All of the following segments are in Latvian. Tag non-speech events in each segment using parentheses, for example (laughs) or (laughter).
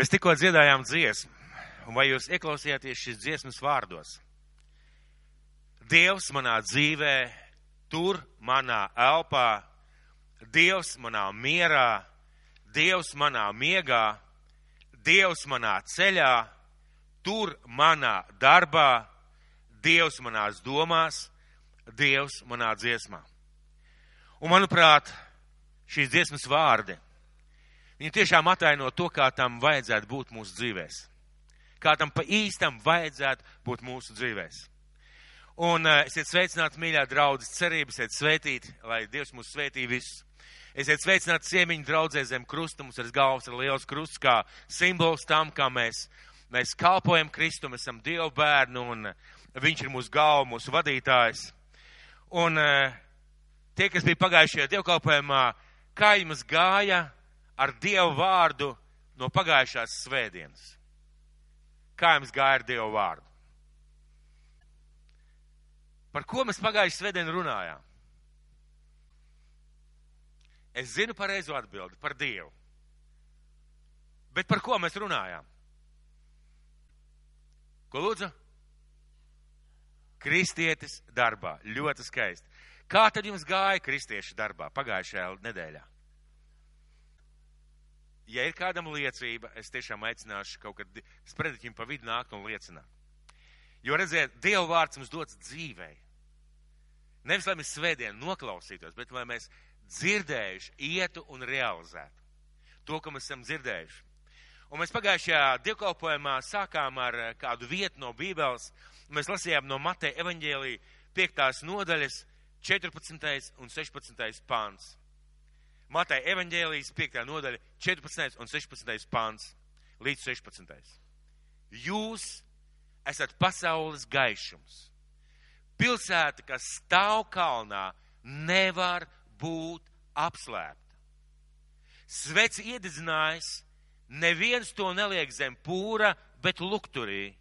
Mēs tikko dziedājām dziesmu, un vai jūs ieklausījāties šīs dziesmas vārdos? Dievs manā dzīvē, tur manā elpā, Dievs manā mierā, Dievs manā miegā, Dievs manā ceļā, tur manā darbā, Dievs manās domās, Dievs manā dziesmā. Un manuprāt, šīs dziesmas vārdi, viņi tiešām ataino to, kā tam vajadzētu būt mūsu dzīvēs. Kā tam pa īstam vajadzētu būt mūsu dzīvēs. Un uh, esiet sveicināti, mīļā draudzes cerības, esiet svētīti, lai Dievs mūs svētī visus. Esiet sveicināti ciemiņu draudzē zem krusta, mums ir galvas ir liels krusts, kā simbols tam, kā mēs, mēs kalpojam Kristum, esam Dievu bērnu un viņš ir mūsu galva, mūsu vadītājs. Un uh, tie, kas bija pagājušajā dievkalpojumā, kā jums gāja ar Dievu vārdu no pagājušās svētdienas? Kā jums gāja ar Dievu vārdu? Par ko mēs pagājušajā svētdienā runājām? Es zinu pareizo atbildi par Dievu. Bet par ko mēs runājām? Ko lūdzu? Kristietis darbā. Ļoti skaisti. Kā tad jums gāja kristiešu darbā pagājušajā nedēļā? Ja ir kādam liecība, es tiešām aicināšu kaut kad sprediķim pa vidu nākt un liecināt. Jo redziet, Dieva vārds mums dots dzīvei. Nevis, lai mēs svētdien noklausītos, bet lai mēs dzirdējuši, ietu un realizētu to, ko mēs esam dzirdējuši. Un mēs pagājušajā dievkalpojumā sākām ar eh, kādu vietu no Bībeles. Mēs lasījām no Mateja evaņģēlī 5. nodaļas 14. un 16. pāns. Mateja evaņģēlijas 5. nodaļa 14. un 16. pāns līdz 16. Jūs esat pasaules gaišums. Pilsēta, kas stāv kalnā, nevar būt apslēpta. Sveci iededzinājis, neviens to neliek zem pūra, bet lukturī.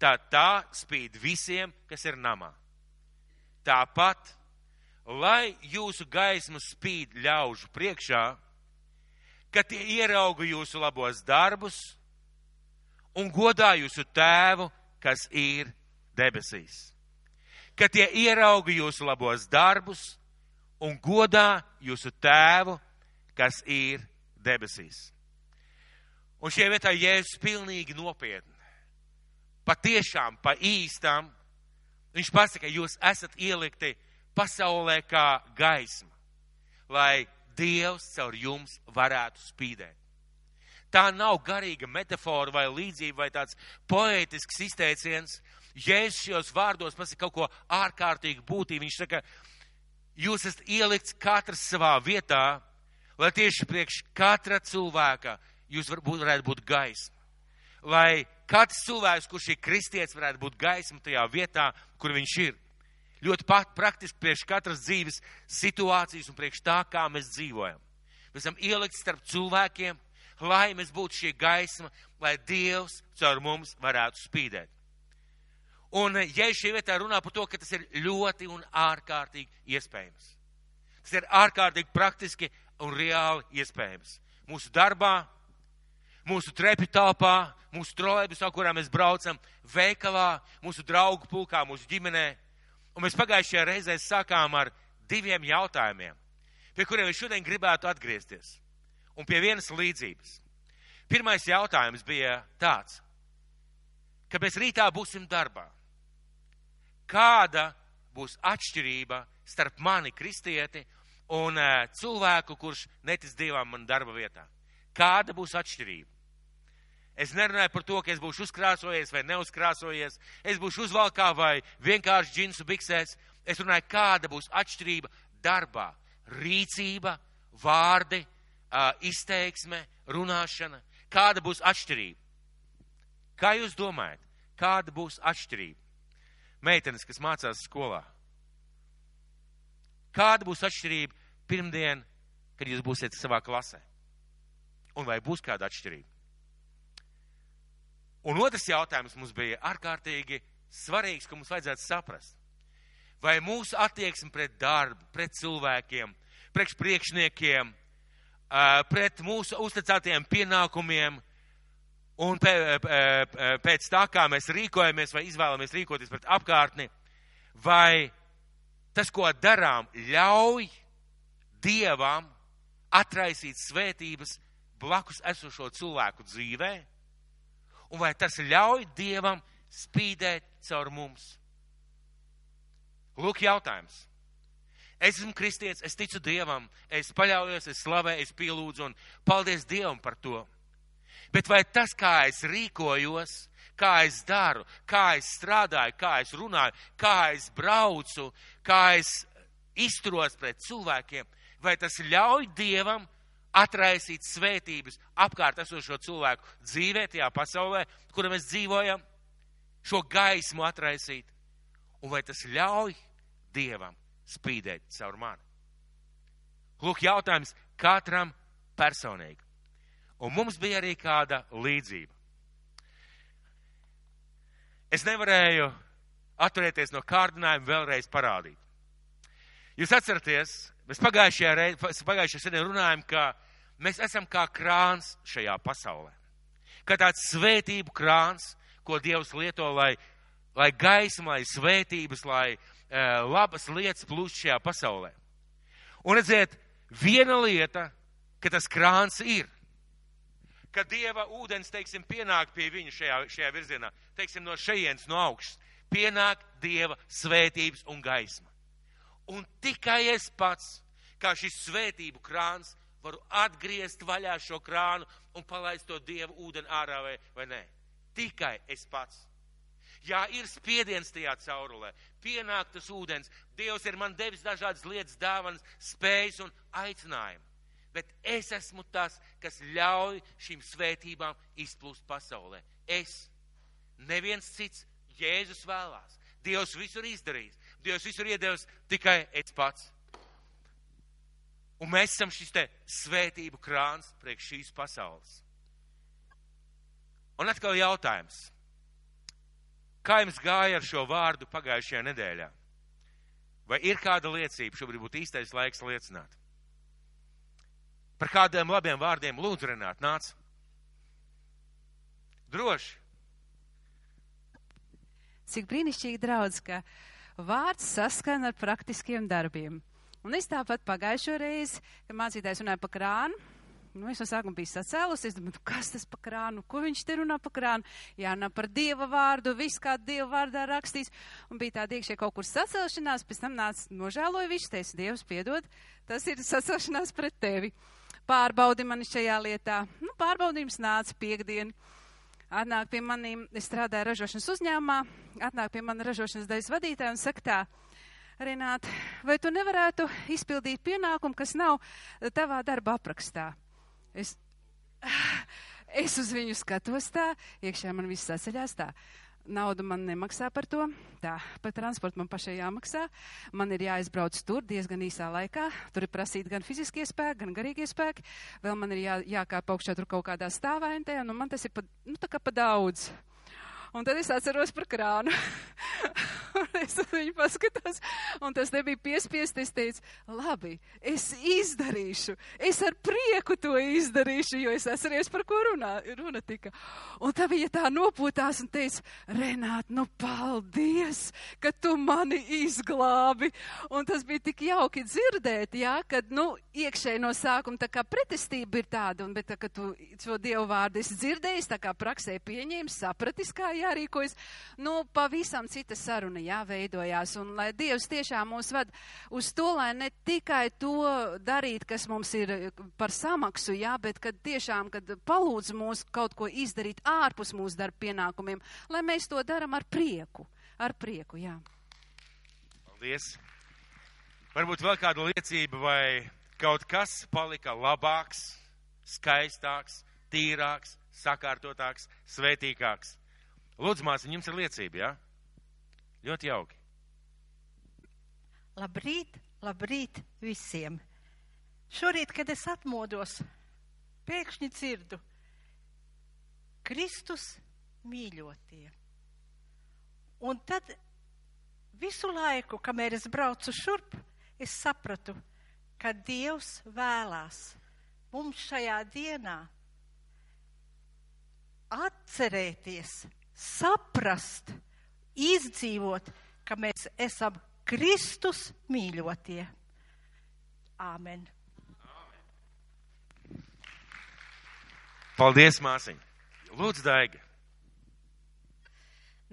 Tā tā spīd visiem, kas ir namā. Tāpat, lai jūsu gaisma spīd ļaužu priekšā, ka tie ierauga jūsu labos darbus un godā jūsu tēvu, kas ir debesīs. Ka tie ierauga jūsu labos darbus un godā jūsu tēvu, kas ir debesīs. Un šajā vietā Jēzus pilnīgi nopietni, patiešām pa īstām, viņš pasaka, jūs esat ielikti pasaulē kā gaisma, lai Dievs caur jums varētu spīdēt. Tā nav garīga metafora vai līdzība vai tāds poētisks izteiciens. Jēzus šajos vārdos pasaka kaut ko ārkārtīgi būtību. Viņš saka, jūs esat ielikts katrs savā vietā, lai tieši priekš katra cilvēka jūs varētu būt gaisma. Lai katrs cilvēks, kurš ir kristietis, varētu būt gaisma tajā vietā, kur viņš ir. Ļoti praktiski priekš katras dzīves situācijas un priekš tā, kā mēs dzīvojam. Mēs esam ielikti starp cilvēkiem, lai mēs būtu šī gaisma, lai Dievs caur mums varētu spīdēt. Un ja šī vietā runā par to, ka tas ir ļoti un ārkārtīgi iespējams. Tas ir ārkārtīgi praktiski un reāli iespējams. Mūsu darbā, mūsu trepi telpā, mūsu trolēbusā, kurā mēs braucam, veikalā, mūsu draugu pulkā, mūsu ģimenē. Un mēs pagājušajā reizē sākām ar diviem jautājumiem, pie kuriem es šodien gribētu atgriezties. Un pie vienas līdzības. Pirmais jautājums bija tāds, ka mēs rītā būsim darbā kāda būs atšķirība starp mani, kristieti, un uh, cilvēku, kurš netic Dievam man darba vietā. Kāda būs atšķirība? Es nerunāju par to, ka es būšu uzkrāsojies vai neuzkrāsojies, es būšu uzvalkā vai vienkārši džinsu biksēs. Es runāju, kāda būs atšķirība darbā, rīcība, vārdi, izteiksme, runāšana. Kāda būs atšķirība? Kā jūs domājat, kāda būs atšķirība? meitenes, kas mācās skolā. Kāda būs atšķirība pirmdien, kad jūs būsiet savā klasē? Un vai būs kāda atšķirība? Un otrs jautājums mums bija ārkārtīgi svarīgs, ka mums vajadzētu saprast. Vai mūsu attieksme pret darbu, pret cilvēkiem, pret priekšniekiem, pret mūsu uzticētajiem pienākumiem, Un pēc tā, kā mēs rīkojamies vai izvēlamies rīkoties pret apkārtni, vai tas, ko darām, ļauj Dievam atraisīt svētības blakus esošo cilvēku dzīvē, un vai tas ļauj Dievam spīdēt caur mums? Lūk, jautājums. Es esmu kristietis, es ticu Dievam, es paļaujos, es slavēju, es pielūdzu un paldies Dievam par to. Bet vai tas, kā es rīkojos, kā es daru, kā es strādāju, kā es runāju, kā es braucu, kā es izturos pret cilvēkiem, vai tas ļauj Dievam atraisīt svētības apkārt esošo cilvēku dzīvē, tajā pasaulē, kura mēs dzīvojam, šo gaismu atraisīt, un vai tas ļauj Dievam spīdēt caur mani? Lūk, jautājums katram personīgi. Un mums bija arī kāda līdzība. Es nevarēju atturēties no kārdinājuma vēlreiz parādīt. Jūs atceraties, mēs pagājušajā, reiz, pagājušajā sēdē runājam, ka mēs esam kā krāns šajā pasaulē. Kā tāds svētību krāns, ko Dievs lieto, lai, lai gaisma, lai svētības, lai uh, labas lietas plūst šajā pasaulē. Un redziet, viena lieta, ka tas krāns ir ka Dieva ūdens, teiksim, pienāk pie viņa šajā, šajā virzienā, teiksim, no šejienes, no augšas, pienāk Dieva svētības un gaisma. Un tikai es pats, kā šis svētību krāns, varu atgriezt vaļā šo krānu un palaist to Dieva ūdeni ārā vai, vai nē. Tikai es pats. Jā, ir spiediens tajā caurulē, pienāk tas ūdens. Dievs ir man devis dažādas lietas, dāvanas, spējas un aicinājumu bet es esmu tas, kas ļauj šīm svētībām izplūst pasaulē. Es, neviens cits, Jēzus vēlās. Dievs visur izdarījis. Dievs visur iedevis tikai es pats. Un mēs esam šis te svētību krāns priekš šīs pasaules. Un atkal jautājums. Kā jums gāja ar šo vārdu pagājušajā nedēļā? Vai ir kāda liecība? Šobrīd būtu īstais laiks liecināt. Par kādiem labiem vārdiem lūdzu, Renāt, nāc. Droši. Cik brīnišķīgi draudz, ka vārds saskan ar praktiskiem darbiem. Un es tāpat pagājušo reizi, kad mācītājs runāja par krānu, nu, es no sākuma biju sacēlus, es domāju, kas tas par krānu, ko viņš te runā par krānu, jārunā par Dieva vārdu, viss kā Dieva vārdā rakstīs, un bija tāda iekšē kaut kur sacelšanās, pēc tam nāca nožēloja viņš, teica, Dievs piedod, tas ir sacelšanās pret tevi pārbaudi mani šajā lietā. Nu, pārbaudījums nāca piekdien. Atnāk pie maniem, es strādāju ražošanas uzņēmumā, atnāk pie mana ražošanas daļas vadītāja un saka tā, Renāt, vai tu nevarētu izpildīt pienākumu, kas nav tavā darba aprakstā? Es, (sighs) es uz viņu skatos tā, iekšā man viss saceļās tā naudu man nemaksā par to, tā, par transportu man pašai jāmaksā, man ir jāizbrauc tur diezgan īsā laikā, tur ir prasīt gan fiziskie spēki, gan garīgie spēki, vēl man ir jā, jākāp augšā tur kaut kādā stāvēntē, un nu, man tas ir pa, nu, tā kā pa daudz. Un tad es atceros par krānu. (laughs) es viņu paskatos, un tas nebija piespiest. Es teicu, labi, es izdarīšu. Es ar prieku to izdarīšu, jo es atceros, par ko runā, runa tika. Un tā bija tā nopūtās un teica, Renāt, nu paldies, ka tu mani izglābi. Un tas bija tik jauki dzirdēt, jā, kad, nu, iekšēji no sākuma tā kā pretestība ir tāda, un, bet tā, ka tu šo dievu vārdu esi dzirdējis, tā kā praksē pieņēmis, sapratis, kā jā jārīkojas. Nu, pavisam cita saruna jāveidojās. Un lai Dievs tiešām mūs ved uz to, lai ne tikai to darīt, kas mums ir par samaksu, jā, bet kad tiešām, kad palūdz mūs kaut ko izdarīt ārpus mūsu darba pienākumiem, lai mēs to daram ar prieku. Ar prieku, jā. Paldies. Varbūt vēl kāda liecība vai kaut kas palika labāks, skaistāks, tīrāks, sakārtotāks, svētīgāks. Lūdzu, māsiņ, jums ir liecība, jā? Ja? Ļoti jauki. Labrīt, labrīt visiem. Šorīt, kad es atmodos, pēkšņi dzirdu Kristus mīļotie. Un tad visu laiku, kamēr es braucu šurp, es sapratu, ka Dievs vēlās mums šajā dienā atcerēties, saprast, izdzīvot, ka mēs esam Kristus mīļotie. Āmen! Paldies, māsiņ! Lūdzu, Daiga!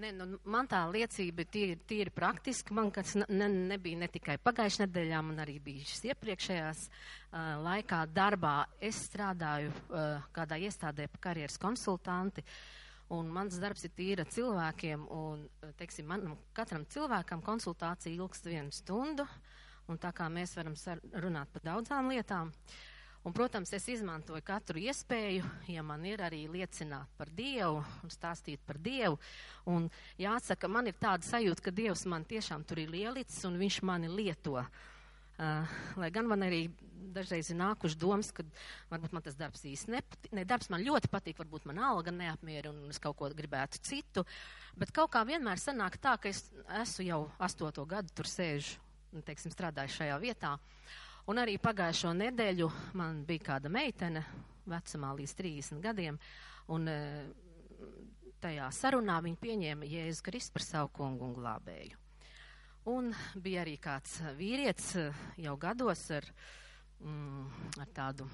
Ne, nu, man tā liecība ir tīri, praktiski. Man kas ne, nebija ne tikai pagājušajā nedēļā, man arī bija šis iepriekšējās uh, laikā darbā. Es strādāju uh, kādā iestādē pa karjeras konsultanti. Un mans darbs ir tīra cilvēkiem, un, teiksim, man, katram cilvēkam konsultācija ilgst vienu stundu, un tā kā mēs varam runāt par daudzām lietām, Un, protams, es izmantoju katru iespēju, ja man ir arī liecināt par Dievu un stāstīt par Dievu. Un jāsaka, man ir tāda sajūta, ka Dievs man tiešām tur ir lielicis un viņš mani lieto. Uh, lai gan man arī dažreiz ir nākuši domas, ka varbūt man tas darbs īsti nepatīk. Ne, darbs man ļoti patīk, varbūt man alga neapmierina un es kaut ko gribētu citu. Bet kaut kā vienmēr sanāk tā, ka es esmu jau astoto gadu tur sēžu un, teiksim, strādāju šajā vietā. Un arī pagājušo nedēļu man bija kāda meitene, vecumā līdz 30 gadiem, un e, tajā sarunā viņa pieņēma Jēzu Kristu par savu kungu un glābēju. Un bija arī kāds vīrietis e, jau gados ar, mm, ar tādu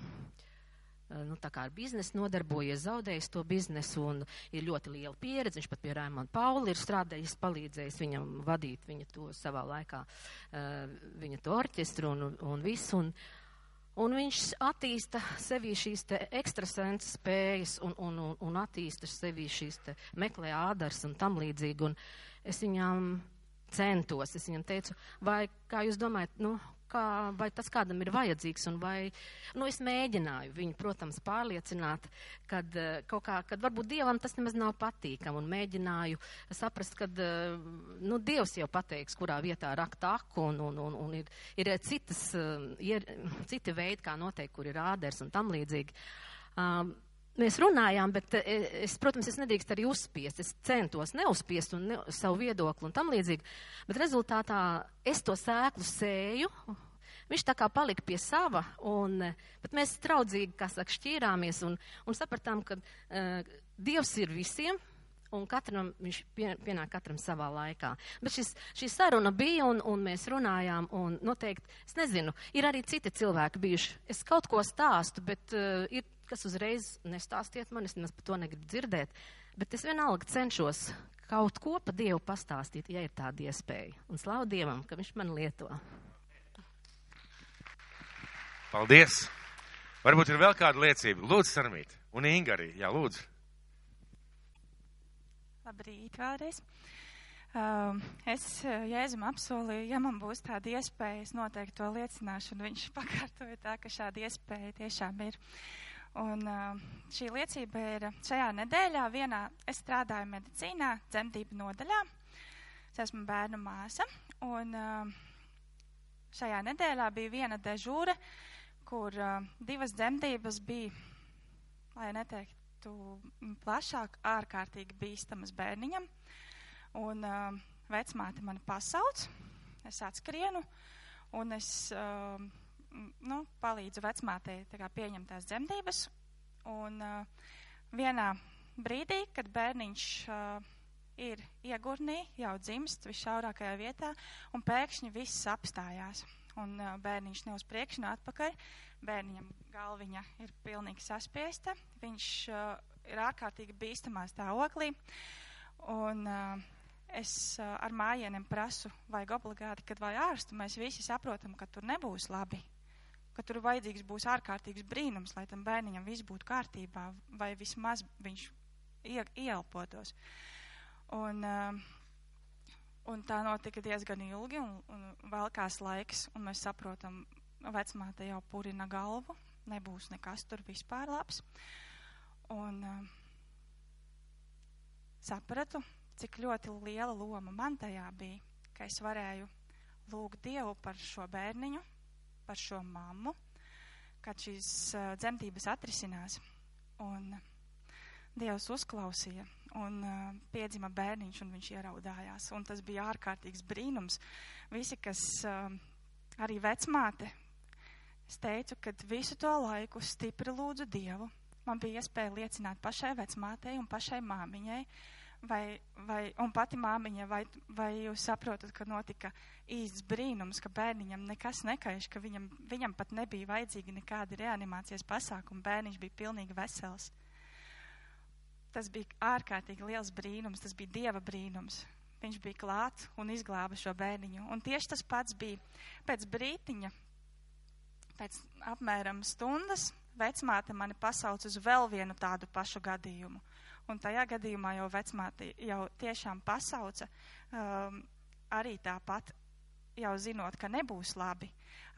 Eh, nu, tā kā ar biznesu nodarbojies, zaudējis to biznesu un ir ļoti liela pieredze. Viņš pat pie Raimona Pauli ir strādājis, palīdzējis viņam vadīt viņa to savā laikā, uh, viņa to orķestru un, un visu. Un, un viņš attīsta sevī šīs te ekstrasenses spējas un, un, un, un attīsta sevī šīs te meklē ādars un tam līdzīgi. Un es viņam centos, es viņam teicu, vai kā jūs domājat, nu, kā, vai tas kādam ir vajadzīgs, un vai, nu, es mēģināju viņu, protams, pārliecināt, kad eh, kaut kā, kad varbūt Dievam tas nemaz nav patīkam, un mēģināju saprast, kad, eh, nu, Dievs jau pateiks, kurā vietā rakt aku, un, un, un, un ir, ir citas, eh, ir citi veidi, kā noteikt, kur ir āders un tam līdzīgi. Um, mēs runājām, bet es, protams, es nedrīkst arī uzspiest. Es centos neuzspiest un ne, savu viedokli un tam līdzīgi. Bet rezultātā es to sēklu sēju. Viņš tā kā palika pie sava, un, bet mēs traudzīgi, kā saka, šķīrāmies un, un sapratām, ka uh, Dievs ir visiem, un katram viņš pie, pienāk katram savā laikā. Bet šis, šī saruna bija, un, un mēs runājām, un noteikti, es nezinu, ir arī citi cilvēki bijuši. Es kaut ko stāstu, bet uh, ir kas uzreiz nestāstiet man, es nemaz par to negribu dzirdēt, bet es vienalga cenšos kaut ko pa Dievu pastāstīt, ja ir tāda iespēja. Un slavu Dievam, ka Viņš man lieto. Paldies! Varbūt ir vēl kāda liecība. Lūdzu, Sarmīt. Un Inga arī. Jā, lūdzu. Labrīt vēlreiz. Um, es uh, Jēzum apsolīju, ja man būs tāda iespēja, es noteikti to liecināšu, un viņš (laughs) pakārtoja tā, ka šāda iespēja tiešām ir. Uh, Un šī liecība ir šajā nedēļā vienā, es strādāju medicīnā, dzemdību nodaļā. Es esmu bērnu māsa. Un šajā nedēļā bija viena dežūra, kur divas dzemdības bija, lai neteiktu plašāk, ārkārtīgi bīstamas bērniņam. Un vecmāte mani pasauc, es atskrienu un es. Nu, palīdzu vecmātei pieņemt tās dzemdības. Un uh, vienā brīdī, kad bērniņš uh, ir iegurnī, jau dzimst visšaurākajā vietā, un pēkšņi viss apstājās. Un uh, bērniņš ne uz priekšu, ne atpakaļ. Bērniņam galviņa ir pilnīgi saspiesta. Viņš uh, ir ārkārtīgi bīstamā stāvoklī. Un, uh, es uh, ar mājieniem prasu, vajag obligāti, kad vai ārstu, mēs visi saprotam, ka tur nebūs labi ka tur vajadzīgs būs ārkārtīgs brīnums, lai tam bērniņam viss būtu kārtībā, vai vismaz viņš ie, ieelpotos. Un, uh, un tā notika diezgan ilgi, un, un vēlkās laiks, un mēs saprotam, vecmāte jau purina galvu, nebūs nekas tur vispār labs. Un uh, sapratu, cik ļoti liela loma man tajā bija, ka es varēju lūgt Dievu par šo bērniņu, par šo mammu, kad šīs uh, dzemdības atrisinās. Un Dievs uzklausīja, un uh, piedzima bērniņš, un viņš ieraudājās. Un tas bija ārkārtīgs brīnums. Visi, kas uh, arī vecmāte, es teicu, ka visu to laiku stipri lūdzu Dievu, man bija iespēja liecināt pašai vecmātei un pašai māmiņai, vai, vai, un pati māmiņa, vai, vai jūs saprotat, ka notika īsts brīnums, ka bērniņam nekas nekaiš, ka viņam, viņam pat nebija vajadzīgi nekādi reanimācijas pasākumi, bērniņš bija pilnīgi vesels. Tas bija ārkārtīgi liels brīnums, tas bija dieva brīnums. Viņš bija klāts un izglāba šo bērniņu. Un tieši tas pats bija pēc brītiņa, pēc apmēram stundas, vecmāte mani pasauc uz vēl vienu tādu pašu gadījumu. Un tajā gadījumā jau vecmāte jau tiešām pasauca um, arī tāpat, jau zinot, ka nebūs labi,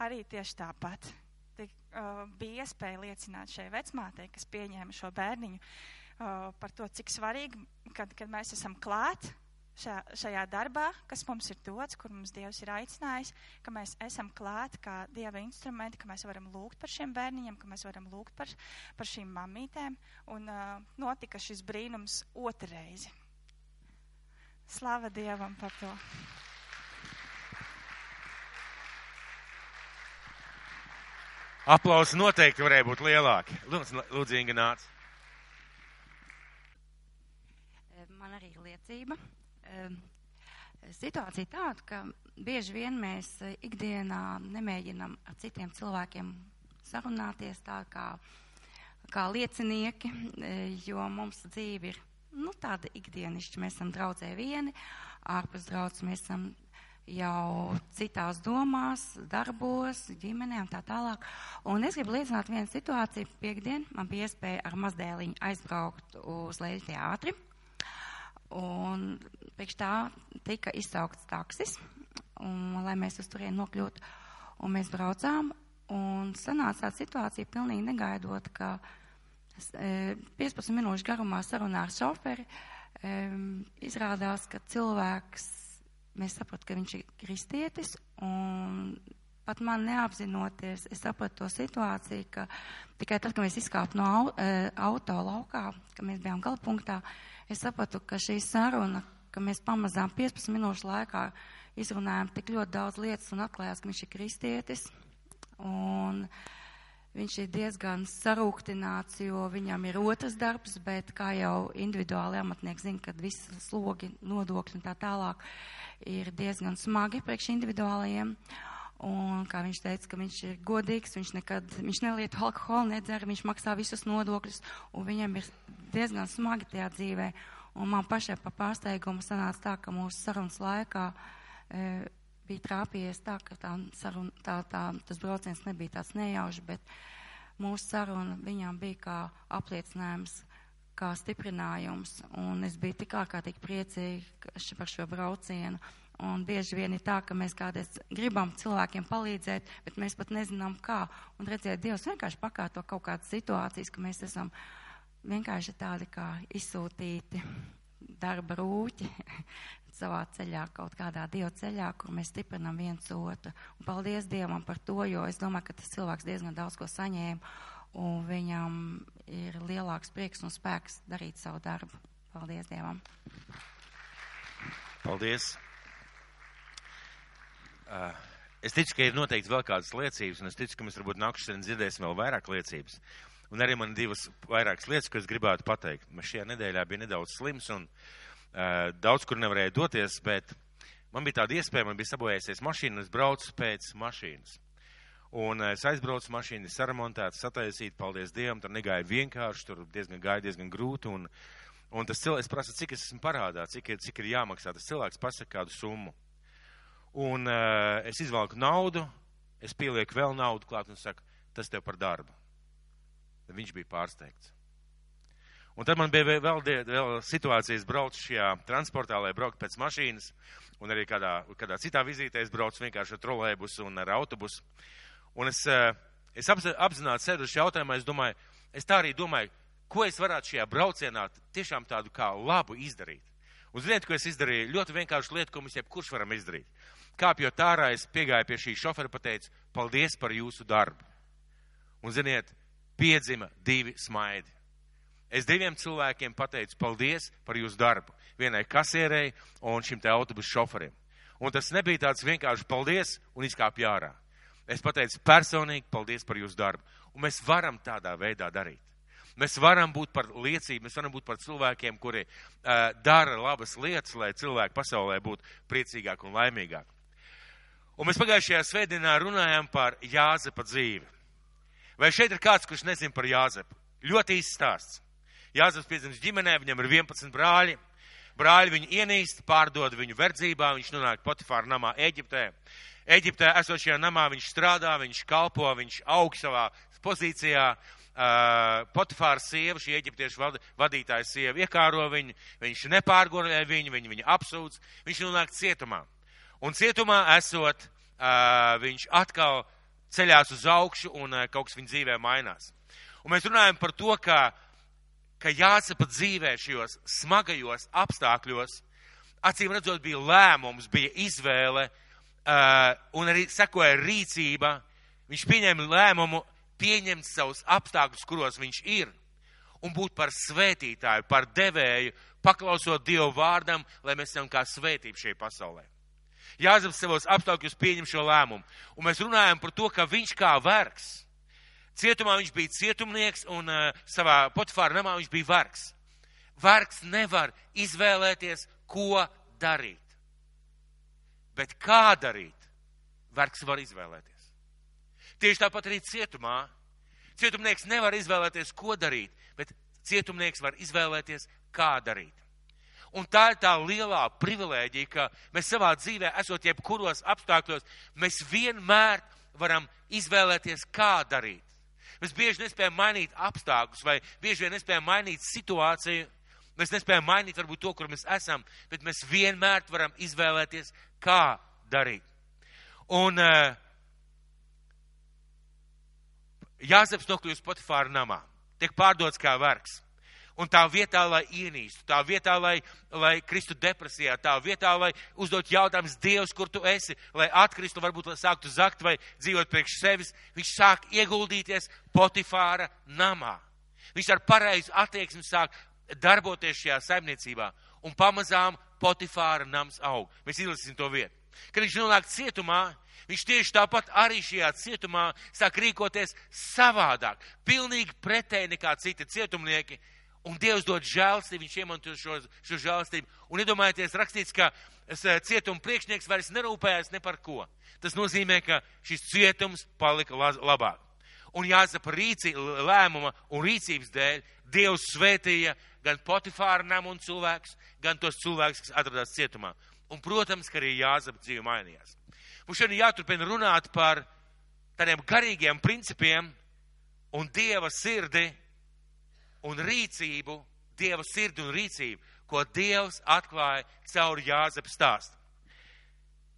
arī tieši tāpat. Tik, uh, bija iespēja liecināt šai vecmātei, kas pieņēma šo bērniņu, uh, par to, cik svarīgi, kad, kad mēs esam klāt šajā, šajā darbā, kas mums ir dots, kur mums Dievs ir aicinājis, ka mēs esam klāt kā Dieva instrumenti, ka mēs varam lūgt par šiem bērniņiem, ka mēs varam lūgt par, par šīm mamītēm. Un uh, notika šis brīnums otrreizi. Slava Dievam par to! Aplausi noteikti varēja būt lielāki. Lūdzu, lūdzu Inga nāc. Man arī ir liecība. Situācija tāda, ka bieži vien mēs ikdienā nemēģinam ar citiem cilvēkiem sarunāties tā kā, kā liecinieki, jo mums dzīve ir nu, tāda ikdienišķa. Mēs esam draudzē vieni, ārpus draudzes mēs esam jau citās domās, darbos, ģimenē un tā tālāk. Un es gribu liecināt vienu situāciju. Piektdien man bija iespēja ar mazdēliņu aizbraukt uz Leļu teātri. Un priekš tā tika izsaukts taksis, un, lai mēs uz turieni nokļūtu. Un mēs braucām, un sanāca tāda situācija pilnīgi negaidot, ka e, 15 minūšu garumā sarunā ar šoferi e, izrādās, ka cilvēks, mēs saprotam, ka viņš ir kristietis, un pat man neapzinoties, es sapratu to situāciju, ka tikai tad, kad mēs izkāpām no e, auto laukā, kad mēs bijām galpunktā, es sapratu, ka šī saruna, ka mēs pamazām 15 minūšu laikā izrunājām tik ļoti daudz lietas un atklājās, ka viņš ir kristietis. Un viņš ir diezgan sarūktināts, jo viņam ir otrs darbs, bet kā jau individuāli amatnieki zina, kad visi slogi, nodokļi un tā tālāk ir diezgan smagi priekš individuālajiem. Un, kā viņš teica, ka viņš ir godīgs, viņš nekad, viņš nelieto alkoholu, nedzer, viņš maksā visus nodokļus, un viņam ir diezgan smagi tajā dzīvē. Un man pašai pa pārsteigumu sanāca tā, ka mūsu sarunas laikā e, bija trāpījies tā, ka tā saruna, tā, tā, tas brauciens nebija tāds nejauši, bet mūsu saruna viņām bija kā apliecinājums, kā stiprinājums, un es biju tik ārkārtīgi priecīga par šo braucienu. Un bieži vien ir tā, ka mēs kādreiz gribam cilvēkiem palīdzēt, bet mēs pat nezinām kā. Un redziet, Dievs vienkārši pakārto kaut kādas situācijas, ka mēs esam vienkārši tādi kā izsūtīti darba rūķi (laughs) savā ceļā, kaut kādā Dieva ceļā, kur mēs stiprinam viens otru. Un paldies Dievam par to, jo es domāju, ka tas cilvēks diezgan daudz ko saņēma, un viņam ir lielāks prieks un spēks darīt savu darbu. Paldies Dievam! Paldies! Uh, es ticu, ka ir noteikti vēl kādas liecības, un es ticu, ka mēs varbūt nākamšodien dzirdēsim vēl vairāk liecības. Un arī man divas vairākas lietas, ko es gribētu pateikt. Mēs šajā nedēļā bija nedaudz slims un uh, daudz kur nevarēja doties, bet man bija tāda iespēja, man bija sabojējusies mašīna, un es braucu pēc mašīnas. Un uh, es aizbraucu mašīnu, saremontēta, sataisīta, paldies Dievam, tur negāja vienkārši, tur diezgan gāja diezgan grūti. Un, un tas cilvēks prasa, cik es esmu parādā, cik, ir, cik ir jāmaksā. Tas cilvēks pasaka kādu summu. Un uh, es izvalku naudu, es pielieku vēl naudu klāt un saku, tas tev par darbu. Viņš bija pārsteigts. Un tad man bija vēl, vēl situācijas braucu šajā transportā, lai brauktu pēc mašīnas, un arī kādā, kādā citā vizītē es braucu vienkārši ar trolēbusu un ar autobusu. Un es, uh, es apzināti sēdu šī jautājumā, es domāju, es tā arī domāju, ko es varētu šajā braucienā tiešām tādu kā labu izdarīt. Un ziniet, ko es izdarīju? Ļoti vienkārši lietu, ko mēs jebkurš varam izdarīt. Kāpjot ārā, es piegāju pie šī šofera, pateicu, paldies par jūsu darbu. Un ziniet, piedzima divi smaidi. Es diviem cilvēkiem pateicu paldies par jūsu darbu. Vienai kasierei un šim te autobusu šoferim. Un tas nebija tāds vienkārši paldies un izkāpj ārā. Es pateicu personīgi paldies par jūsu darbu. Un mēs varam tādā veidā darīt. Mēs varam būt par liecību, mēs varam būt par cilvēkiem, kuri uh, dara labas lietas, lai cilvēki pasaulē būtu priecīgāk un laimīgāk. Un mēs pagājušajā svētdienā runājām par Jāzepa dzīvi. Vai šeit ir kāds, kurš nezina par Jāzepu? Ļoti īsts stāsts. Jāzeps piedzimis ģimenē, viņam ir 11 brāļi. Brāļi viņu ienīst, pārdod viņu verdzībā, viņš nonāk Potifāra namā Eģiptē. Eģiptē esošajā namā viņš strādā, viņš kalpo, viņš aug savā pozīcijā. Uh, Potifāra sieva, šī eģiptiešu vad, vadītāja sieva, iekāro viņu, viņš nepārgorē viņu, viņu, viņu apsūdz, viņš nonāk cietumā. Un cietumā esot, viņš atkal ceļās uz augšu un kaut kas viņa dzīvē mainās. Un mēs runājam par to, ka, ka jāsapa dzīvē šajos smagajos apstākļos, acīm redzot, bija lēmums, bija izvēle un arī sekoja rīcība. Viņš pieņēma lēmumu pieņemt savus apstākļus, kuros viņš ir, un būt par svētītāju, par devēju, paklausot Dievu vārdam, lai mēs esam kā svētība šajā pasaulē. Jāzeps savos apstākļos pieņem šo lēmumu. Un mēs runājam par to, ka viņš kā vergs. Cietumā viņš bija cietumnieks un uh, savā potifāra namā viņš bija vergs. Vergs nevar izvēlēties, ko darīt. Bet kā darīt, vergs var izvēlēties. Tieši tāpat arī cietumā. Cietumnieks nevar izvēlēties, ko darīt, bet cietumnieks var izvēlēties, kā darīt. Un tā ir tā lielā privilēģija, ka mēs savā dzīvē, esot jebkuros apstākļos, mēs vienmēr varam izvēlēties, kā darīt. Mēs bieži nespējam mainīt apstākļus, vai bieži vien nespējam mainīt situāciju. Mēs nespējam mainīt varbūt to, kur mēs esam, bet mēs vienmēr varam izvēlēties, kā darīt. Un uh, Jāzeps nokļūst Potifāra namā, tiek pārdots kā vergs. Un tā vietā, lai ienīstu, tā vietā, lai, lai kristu depresijā, tā vietā, lai uzdot jautājumus Dievs, kur tu esi, lai atkristu, varbūt lai sāktu zakt vai dzīvot priekš sevis, viņš sāk ieguldīties Potifāra namā. Viņš ar pareizu attieksmi sāk darboties šajā saimniecībā, un pamazām Potifāra nams aug. Mēs izlasīsim to vietu. Kad viņš nonāk cietumā, viņš tieši tāpat arī šajā cietumā sāk rīkoties savādāk, pilnīgi pretēji nekā citi cietumnieki Un Dievs dod žēlstību, viņš iemanto šo, šo žēlstību. Un iedomājieties, rakstīts, ka eh, cietuma priekšnieks vairs nerūpējās ne par ko. Tas nozīmē, ka šis cietums palika labāk. Un jāsaka rīci, lēmuma un rīcības dēļ Dievs svētīja gan Potifāra namu un cilvēkus, gan tos cilvēkus, kas atradās cietumā. Un, protams, ka arī Jāzapa dzīve mainījās. Mums šodien jāturpina runāt par tādiem garīgiem principiem un Dieva sirdi un rīcību, Dieva sirdi un rīcību, ko Dievs atklāja caur Jāzepa stāstu.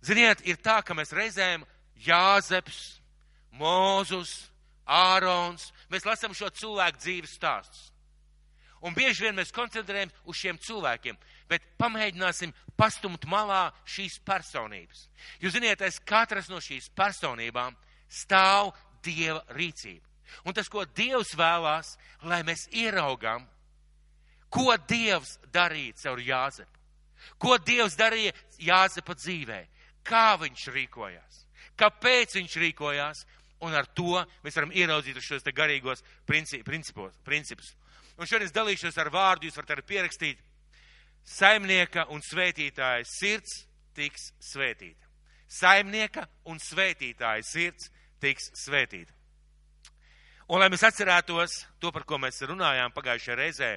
Ziniet, ir tā, ka mēs reizēm Jāzeps, Mūzus, Ārons, mēs lasām šo cilvēku dzīves stāstus. Un bieži vien mēs koncentrējamies uz šiem cilvēkiem, bet pamēģināsim pastumt malā šīs personības. Jūs ziniet, aiz katras no šīs personībām stāv Dieva rīcība. Un tas, ko Dievs vēlās, lai mēs ieraugām, ko Dievs darīja caur Jāzepu. Ko Dievs darīja Jāzepa dzīvē, kā viņš rīkojās, kāpēc viņš rīkojās, un ar to mēs varam ieraudzīt šos te garīgos principus. Un šodien es dalīšos ar vārdu, jūs varat arī pierakstīt. Saimnieka un svētītāja sirds tiks svētīta. Saimnieka un svētītāja sirds tiks svētīta. Un, lai mēs atcerētos to, par ko mēs runājām pagājušajā reizē,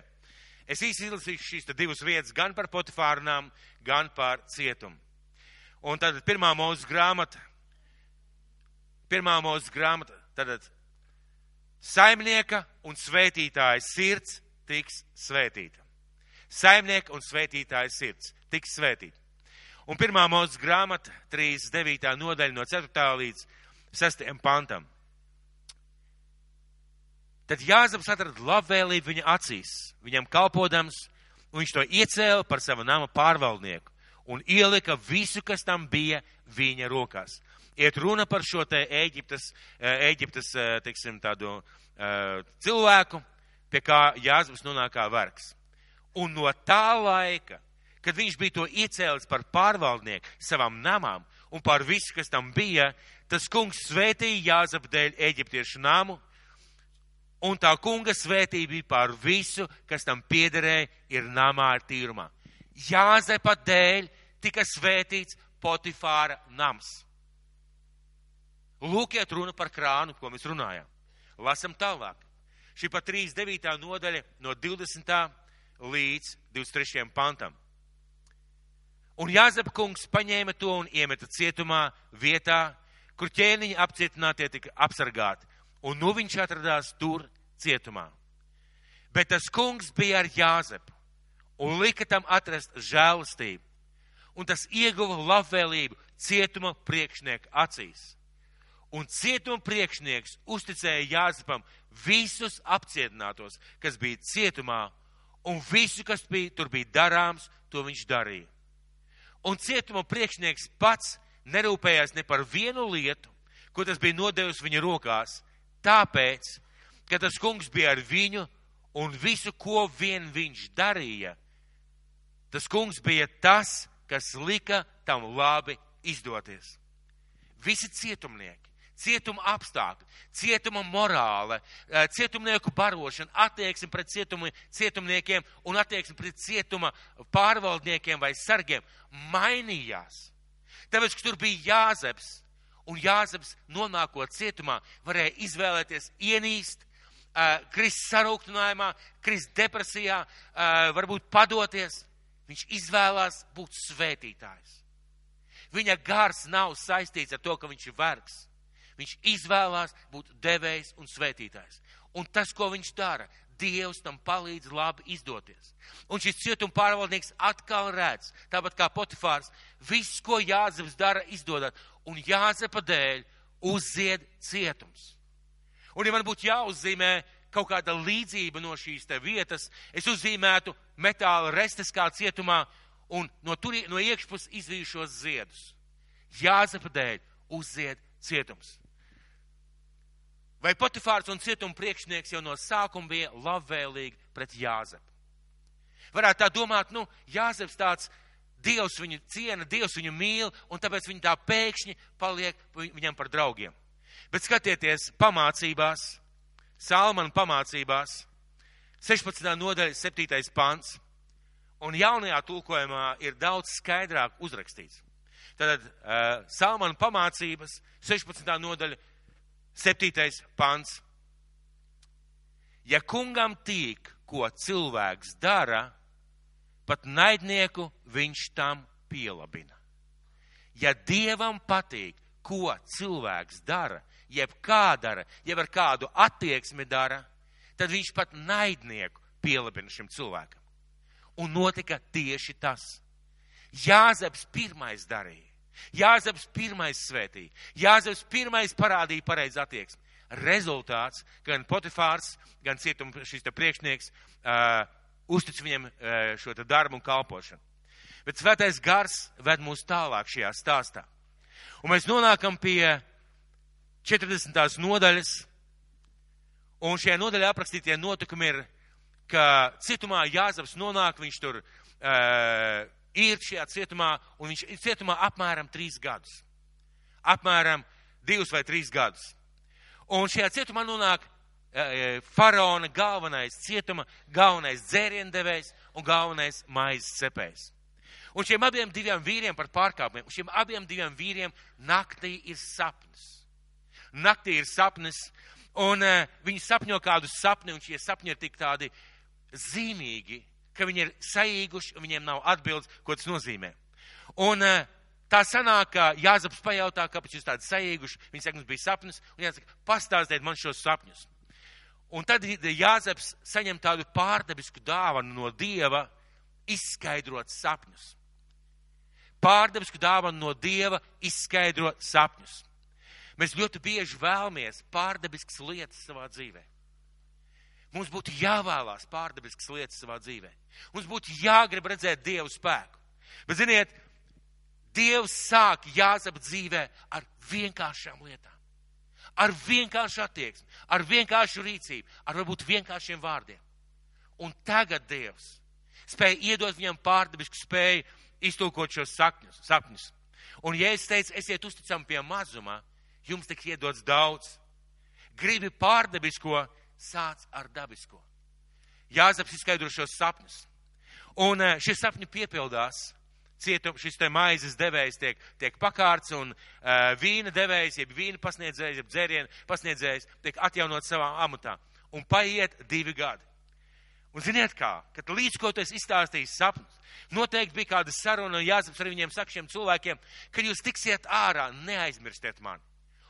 es īsi izlasīšu šīs divas vietas gan par potifārnām, gan par cietumu. Un tad pirmā mūsu grāmata, pirmā mūsu grāmata, tad saimnieka un svētītāja sirds tiks svētīta. Saimnieka un svētītāja sirds tiks svētīta. Un pirmā mūsu grāmata, 39. nodaļa no 4. līdz 6. pantam. Tad Jāzeps atrada labvēlību viņa acīs, viņam kalpodams, un viņš to iecēla par savu nama pārvaldnieku un ielika visu, kas tam bija viņa rokās. Iet runa par šo te Ēģiptes, Ēģiptes teiksim, tādu cilvēku, pie kā Jāzeps nonāk kā vergs. Un no tā laika, kad viņš bija to iecēlis par pārvaldnieku savam namām un par visu, kas tam bija, tas kungs svētīja Jāzepu dēļ Ēģiptiešu namu, un tā kunga svētība bija pār visu, kas tam piederēja, ir namā ar tīrumā. Jāzepa dēļ tika svētīts Potifāra nams. Lūkiet runa par krānu, ko mēs runājām. Lasam tālāk. Šī pa 39. nodaļa no 20. līdz 23. pantam. Un Jāzep kungs paņēma to un iemeta cietumā vietā, kur ķēniņi apcietinātie tika apsargāti, un nu viņš atradās tur cietumā. Bet tas kungs bija ar Jāzepu un lika tam atrast žēlastību, un tas ieguva labvēlību cietuma priekšnieka acīs. Un cietuma priekšnieks uzticēja Jāzepam visus apcietinātos, kas bija cietumā, un visu, kas bija, tur bija darāms, to viņš darīja. Un cietuma priekšnieks pats nerūpējās ne par vienu lietu, ko tas bija nodevis viņa rokās, tāpēc, ka tas kungs bija ar viņu un visu, ko vien viņš darīja, tas kungs bija tas, kas lika tam labi izdoties. Visi cietumnieki, cietuma apstākļi, cietuma morāle, eh, cietumnieku barošana, attieksme pret cietumi, cietumniekiem un attieksme pret cietuma pārvaldniekiem vai sargiem mainījās. Tāpēc, ka tur bija Jāzeps, un Jāzeps nonākot cietumā, varēja izvēlēties ienīst, krist sarūktinājumā, krist depresijā, varbūt padoties. Viņš izvēlās būt svētītājs. Viņa gars nav saistīts ar to, ka viņš ir vergs. Viņš izvēlās būt devējs un svētītājs. Un tas, ko viņš dara, Dievs tam palīdz labi izdoties. Un šis cietuma pārvaldnieks atkal redz, tāpat kā Potifārs, viss, ko Jāzeps dara, izdodat. Un Jāzepa dēļ uzzied cietums. Un ja man būtu jāuzzīmē kaut kāda līdzība no šīs te vietas, es uzzīmētu metāla restes kā cietumā un no, turi, no iekšpus izvījušos ziedus. Jāzepa dēļ uzzied cietums. Vai Potifārs un cietuma priekšnieks jau no sākuma bija labvēlīgi pret Jāzepu? Varētu tā domāt, nu, Jāzeps tāds, Dievs viņu ciena, Dievs viņu mīl, un tāpēc viņi tā pēkšņi paliek viņam par draugiem. Bet skatieties pamācībās, Salmana pamācībās, 16. nodaļa, 7. pants, un jaunajā tulkojumā ir daudz skaidrāk uzrakstīts. Tātad uh, Salmana pamācības, 16. nodaļa, Septītais pants. Ja kungam tīk, ko cilvēks dara, pat naidnieku viņš tam pielabina. Ja dievam patīk, ko cilvēks dara, jeb kā dara, jeb ar kādu attieksmi dara, tad viņš pat naidnieku pielabina šim cilvēkam. Un notika tieši tas. Jāzeps pirmais darīja. Jāzeps pirmais svētīja. Jāzeps pirmais parādīja pareizi attieksmi. Rezultāts gan Potifārs, gan cietuma šis te priekšnieks uh, uztic viņam uh, šo te darbu un kalpošanu. Bet svētais gars ved mūs tālāk šajā stāstā. Un mēs nonākam pie 40. nodaļas, un šajā nodaļā aprakstītie notikumi ir, ka cietumā Jāzeps nonāk, viņš tur uh, ir šajā cietumā, un viņš ir cietumā apmēram trīs gadus. Apmēram divus vai trīs gadus. Un šajā cietumā nonāk e, faraona galvenais cietuma, galvenais dzēriendevējs un galvenais maizes cepējs. Un šiem abiem diviem vīriem par pārkāpumiem, šiem abiem diviem vīriem naktī ir sapnis. Naktī ir sapnis, un uh, viņi sapņo kādu sapni, un šie sapņi ir tik tādi zīmīgi, ka viņi ir saīguši un viņiem nav atbildes, ko tas nozīmē. Un eh, tā sanāk, ka Jāzaps pajautā, kāpēc jūs tādi saīguši, viņi saka, mums bija sapnis, un jāsaka, pastāstiet man šos sapņus. Un tad Jāzeps saņem tādu pārdabisku dāvanu no Dieva izskaidrot sapņus. Pārdabisku dāvanu no Dieva izskaidrot sapņus. Mēs ļoti bieži vēlamies pārdabiskas lietas savā dzīvē. Mums būtu jāvēlās pārdabiskas lietas savā dzīvē. Mums būtu jāgrib redzēt Dievu spēku. Bet, ziniet, Dievs sāk jāzap dzīvē ar vienkāršām lietām. Ar vienkāršu attieksmi, ar vienkāršu rīcību, ar varbūt vienkāršiem vārdiem. Un tagad Dievs spēja iedot viņam pārdabisku spēju iztulkot šos sakņus, sapņus. Un, ja es teicu, esiet uzticami pie mazumā, jums tiks iedots daudz. Gribi pārdabisko, sāc ar dabisko. Jāzeps izskaidro šos sapņus. Un eh, šie sapņi piepildās. Cietum, šis te maizes devējs tiek, tiek pakārts un uh, vīna devējs, jeb vīna pasniedzējs, jeb dzērienu pasniedzējs tiek atjaunot savā amatā. Un paiet divi gadi. Un ziniet kā, kad līdz ko tu esi izstāstījis sapnus, noteikti bija kāda saruna, un Jāzeps ar viņiem saka šiem cilvēkiem, kad jūs tiksiet ārā, neaizmirstiet mani.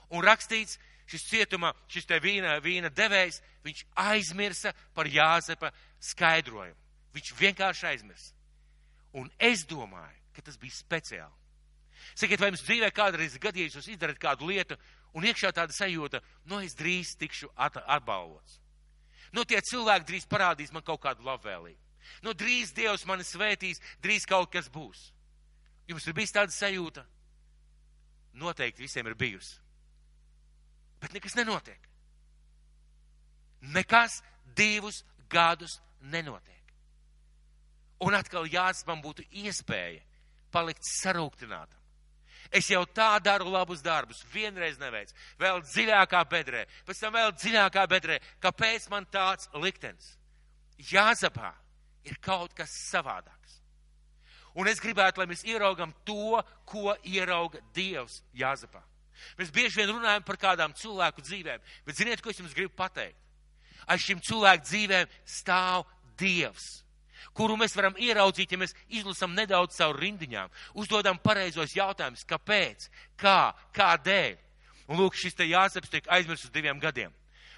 Un rakstīts, šis cietuma, šis te vīna, vīna devējs, viņš aizmirsa par Jāzepa skaidrojumu. Viņš vienkārši aizmirsa. Un es domāju, ka tas bija speciāli. Sakiet, vai jums dzīvē kādreiz gadījis, jūs izdarat kādu lietu, un iekšā tāda sajūta, nu es drīz tikšu at atbalvots. Nu tie cilvēki drīz parādīs man kaut kādu labvēlību. Nu drīz Dievs mani svētīs, drīz kaut kas būs. Jums ir bijis tāda sajūta? Noteikti visiem ir bijusi. Bet nekas nenotiek. Nekas divus gadus nenotiek. Un atkal jāsaka, man būtu iespēja palikt sarūktinātam. Es jau tā daru labus darbus, vienreiz neveic, vēl dziļākā bedrē, pēc tam vēl dziļākā bedrē. Kāpēc man tāds liktenis? Jāzapā ir kaut kas savādāks. Un es gribētu, lai mēs ieraugam to, ko ierauga Dievs Jāzapā. Mēs bieži vien runājam par kādām cilvēku dzīvēm, bet ziniet, ko es jums gribu pateikt? Aiz šīm cilvēku dzīvēm stāv Dievs kuru mēs varam ieraudzīt, ja mēs izlasām nedaudz caur rindiņām, uzdodam pareizos jautājumus, kāpēc, kā, kādēļ. Un lūk, šis te jāsaps tiek aizmirsts uz diviem gadiem.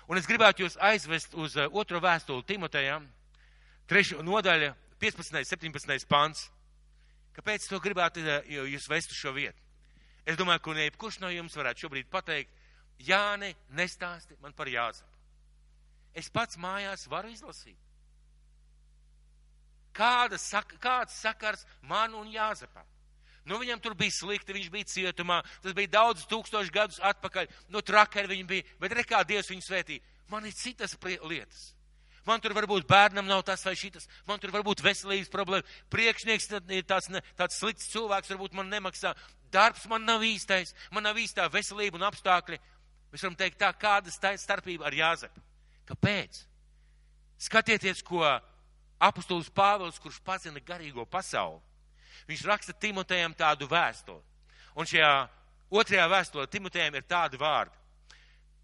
Un es gribētu jūs aizvest uz uh, otro vēstuli Timotejam, trešo nodaļa, 15. 17. pants. Kāpēc to gribētu uh, jūs vest uz šo vietu? Es domāju, ka jebkurš no jums varētu šobrīd pateikt, Jāni, nestāsti man par jāsapu. Es pats mājās varu izlasīt. Kāda sak, kāds sakars man un Jāzepam? Nu, viņam tur bija slikti, viņš bija cietumā, tas bija daudz tūkstoši gadus atpakaļ, nu, trakari viņi bija, bet re kā Dievs viņu svētī. Man ir citas lietas. Man tur varbūt bērnam nav tas vai šitas, man tur varbūt veselības problēma, priekšnieks ir tāds, ne, tāds slikts cilvēks, varbūt man nemaksā, darbs man nav īstais, man nav īstā veselība un apstākļi. Mēs varam teikt tā, kāda starpība ar Jāzepu. Kāpēc? Skatieties, ko apustulis Pāvils, kurš pazina garīgo pasauli, viņš raksta Timotejam tādu vēstuli. Un šajā otrajā vēstulē Timotejam ir tādi vārdi.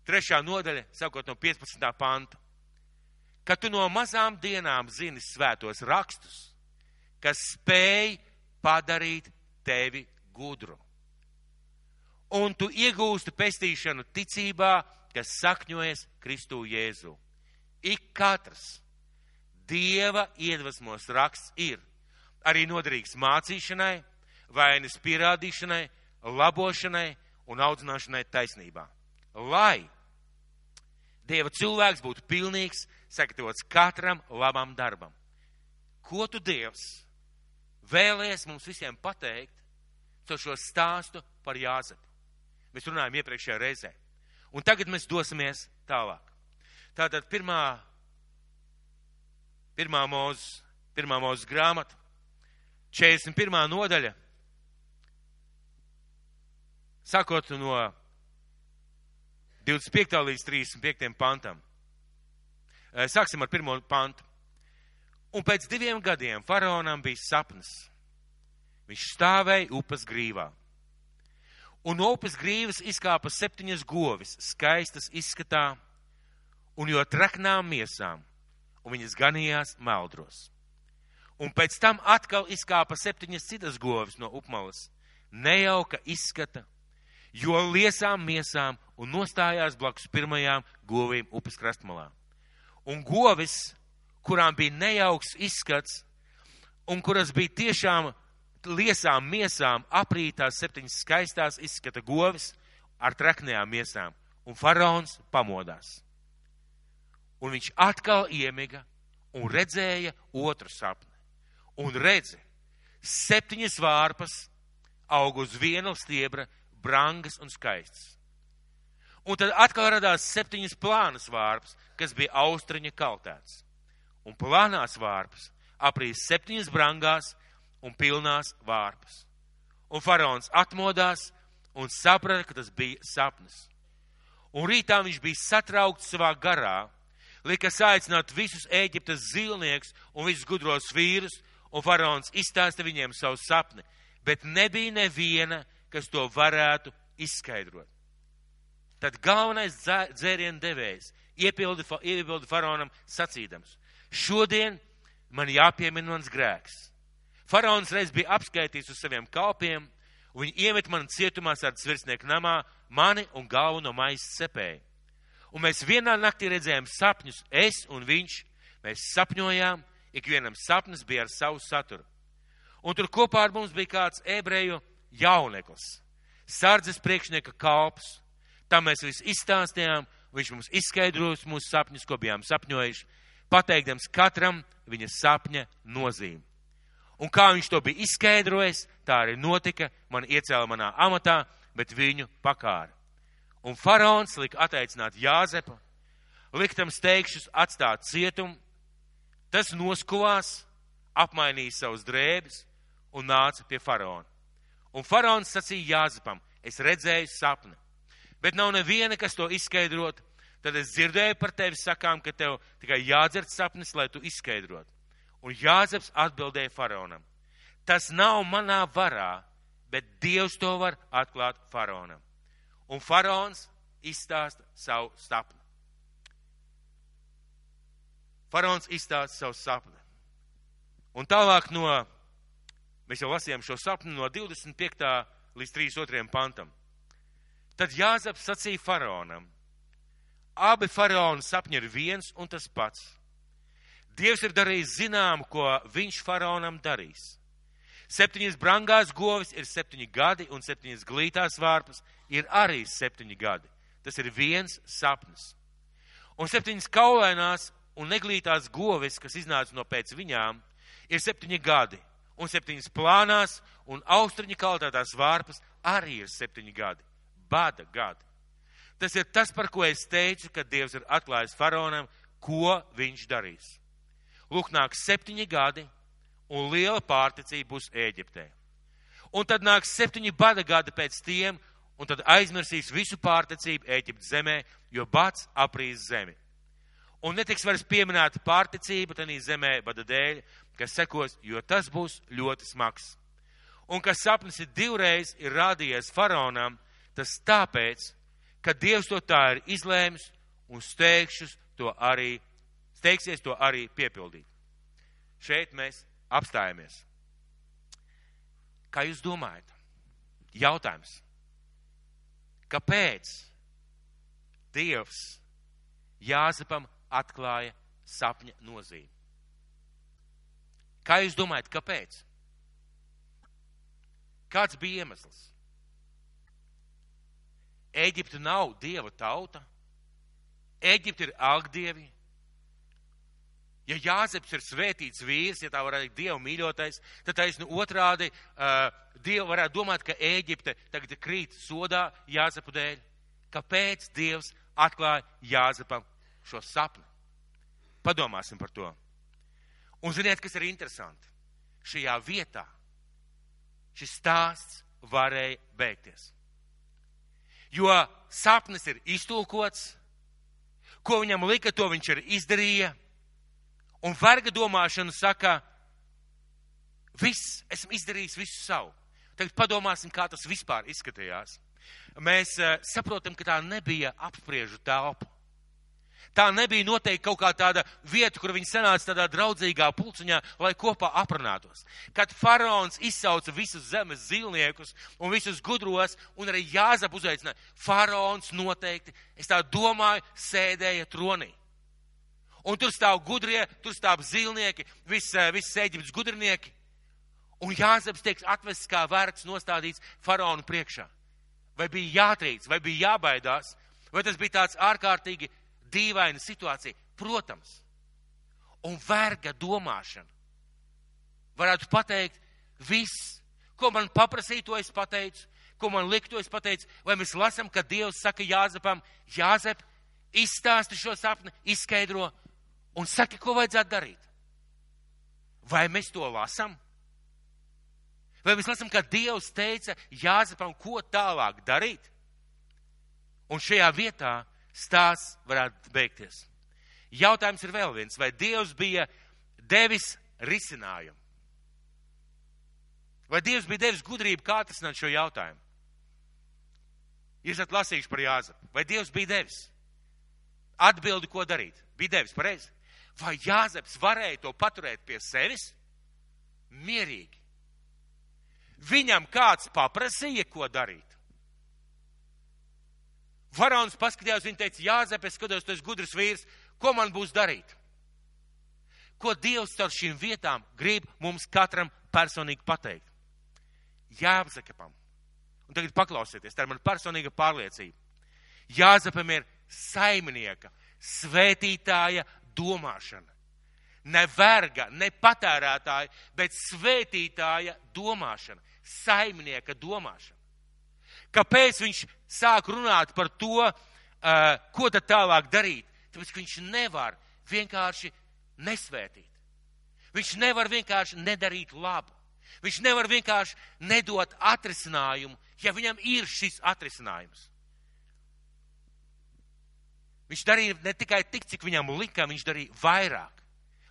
Trešā nodaļa, sākot no 15. panta. Ka tu no mazām dienām zini svētos rakstus, kas spēj padarīt tevi gudru. Un tu iegūsti pestīšanu ticībā, kas sakņojas Kristū Jēzu. Ik katrs Dieva iedvesmos raksts ir arī noderīgs mācīšanai, vainas pierādīšanai, labošanai un audzināšanai taisnībā. Lai Dieva cilvēks būtu pilnīgs, sagatavots katram labam darbam. Ko tu Dievs vēlēs mums visiem pateikt caur šo stāstu par Jāzepu? Mēs runājam iepriekšējā reizē. Un tagad mēs dosimies tālāk. Tātad pirmā Pirmā mūzes, pirmā mūzes grāmata, 41. nodaļa, sakot no 25. līdz 35. pantam. Eh, sāksim ar pirmo pantu. Un pēc diviem gadiem faraonam bija sapnis. Viņš stāvēja upes grīvā. Un no upes grīvas izkāpa septiņas govis, skaistas izskatā un jo traknām miesām un viņas ganījās meldros. Un pēc tam atkal izkāpa septiņas citas govis no upmalas, nejauka izskata, jo liesām miesām un nostājās blakus pirmajām govīm upes krastmalā. Un govis, kurām bija nejauks izskats, un kuras bija tiešām liesām miesām aprītās septiņas skaistās izskata govis ar treknējām miesām, un faraons pamodās un viņš atkal iemiga un redzēja otru sapni. Un redzi, septiņas vārpas aug uz viena stiebra, brangas un skaistas. Un tad atkal radās septiņas plānas vārpas, kas bija austriņa kaltēts. Un plānās vārpas aprīs septiņas brangās un pilnās vārpas. Un faraons atmodās un saprata, ka tas bija sapnis. Un rītā viņš bija satraukts savā garā, lika saicināt visus Ēģiptes zīlniekus un visus gudros vīrus, un faraons izstāsta viņiem savu sapni, bet nebija neviena, kas to varētu izskaidrot. Tad galvenais dzērienu devējs iepildi, iepildi faraonam sacīdams: Šodien man jāpiemina mans grēks. Faraons reiz bija apskaitījis uz saviem kalpiem, un viņi iemet mani cietumā sārdas virsnieku namā, mani un galvu no maizes cepēja. Un mēs vienā naktī redzējām sapņus, es un viņš, mēs sapņojām, ikvienam sapnis bija ar savu saturu. Un tur kopā ar mums bija kāds ebreju jauneklis, sardzes priekšnieka kalps. Tam mēs visu izstāstījām, viņš mums izskaidros mūsu sapņus, ko bijām sapņojuši, pateikdams katram viņa sapņa nozīmi. Un kā viņš to bija izskaidrojis, tā arī notika, man iecēla manā amatā, bet viņu pakāra. Un faraons lika atteicināt Jāzepu, liktam steigšus atstāt cietumu, tas noskuvās, apmainīja savus drēbes un nāca pie faraona. Un faraons sacīja Jāzepam, es redzēju sapni, bet nav neviena, kas to izskaidrot, tad es dzirdēju par tevi sakām, ka tev tikai jādzird sapnis, lai tu izskaidrot. Un Jāzeps atbildēja faraonam, tas nav manā varā, bet Dievs to var atklāt faraonam. Un faraons izstāsta savu sapni. Faraons izstāsta savu sapni. Un tālāk no, mēs jau lasījām šo sapni no 25. līdz 32. pantam. Tad Jāzeps sacīja faraonam, abi faraona sapņi ir viens un tas pats. Dievs ir darījis zinām, ko viņš faraonam darīs. Septiņas brangās govis ir septiņi gadi, un septiņas glītās vārpas ir arī septiņi gadi. Tas ir viens sapnis. Un septiņas kaulainās un neglītās govis, kas iznāca no pēc viņām, ir septiņi gadi, un septiņas plānās un austriņa kvalitātās vārpas arī ir septiņi gadi. Bada gadi. Tas ir tas, par ko es teicu, ka Dievs ir atklājis faraonam, ko viņš darīs. Lūk, nāks septiņi gadi, un liela pārticība būs Ēģiptē. Un tad nāks septiņi bada gadi pēc tiem, un tad aizmirsīs visu pārticību Ēģiptes zemē, jo bats aprīs zemi. Un netiks vairs pieminēta pārticība tenī zemē bada dēļ, kas sekos, jo tas būs ļoti smags. Un kas sapnis ir divreiz ir rādījies faraonam, tas tāpēc, ka Dievs to tā ir izlēmis un steigšus to arī, steigsies to arī piepildīt. Šeit mēs apstājamies. Kā jūs domājat? Jautājums. Kāpēc Dievs Jāzepam atklāja sapņa nozīmi? Kā jūs domājat, kāpēc? Kāds bija iemesls? Eģipte nav dieva tauta. Eģipte ir algdievi. Ja Jāzeps ir svētīts vīrs, ja tā varētu dievu mīļotais, tad taisnu otrādi uh, dievu varētu domāt, ka Ēģipte tagad krīt sodā Jāzepu dēļ. Kāpēc dievs atklāja Jāzepam šo sapni? Padomāsim par to. Un ziniet, kas ir interesanti? Šajā vietā šis stāsts varēja beigties. Jo sapnis ir iztulkots, ko viņam lika, to viņš ir izdarījis Un verga domāšana saka, viss, esmu izdarījis visu savu. Tagad padomāsim, kā tas vispār izskatījās. Mēs uh, saprotam, ka tā nebija apspriežu telpa. Tā nebija noteikti kaut kā tāda vieta, kur viņi sanāca tādā draudzīgā pulciņā, lai kopā aprunātos. Kad faraons izsauca visus zemes zīlniekus un visus gudros, un arī Jāzap uzaicināja, faraons noteikti, es tā domāju, sēdēja tronī. Un tur stāv gudrie, tur stāv zīlnieki, viss eh, vis Eģiptes gudrinieki. Un Jāzeps tiek atvests kā vērts nostādīts faraonu priekšā. Vai bija jātrīc, vai bija jābaidās, vai tas bija tāds ārkārtīgi dīvaina situācija? Protams. Un verga domāšana. Varētu pateikt, viss, ko man paprasīja, to es pateicu, ko man liktu, es pateicu, vai mēs lasam, ka Dievs saka Jāzepam, Jāzep, izstāsti šo sapni, izskaidro, un saki, ko vajadzētu darīt. Vai mēs to lasām? Vai mēs lasām, ka Dievs teica Jāzepam, ko tālāk darīt? Un šajā vietā stāsts varētu beigties. Jautājums ir vēl viens. Vai Dievs bija devis risinājumu? Vai Dievs bija devis gudrību, kā atrisināt šo jautājumu? Jūs esat lasījuši par Jāzepu. Vai Dievs bija devis? Atbildi, ko darīt. Bija devis, pareizi. Vai Jāzeps varēja to paturēt pie sevis? Mierīgi. Viņam kāds paprasīja, ko darīt. Varons paskatījās, viņa teica, Jāzep, es skatos, tu esi gudrs vīrs, ko man būs darīt? Ko Dievs caur šīm vietām grib mums katram personīgi pateikt? Jāzepam. Un tagad paklausieties, tā ir mana personīga pārliecība. Jāzepam ir saimnieka, svētītāja domāšana. Ne verga, ne patērētāja, bet svētītāja domāšana, saimnieka domāšana. Kāpēc viņš sāk runāt par to, uh, ko tad tālāk darīt? Tāpēc, ka viņš nevar vienkārši nesvētīt. Viņš nevar vienkārši nedarīt labu. Viņš nevar vienkārši nedot atrisinājumu, ja viņam ir šis atrisinājums. Viņš darīja ne tikai tik, cik viņam lika, viņš darīja vairāk,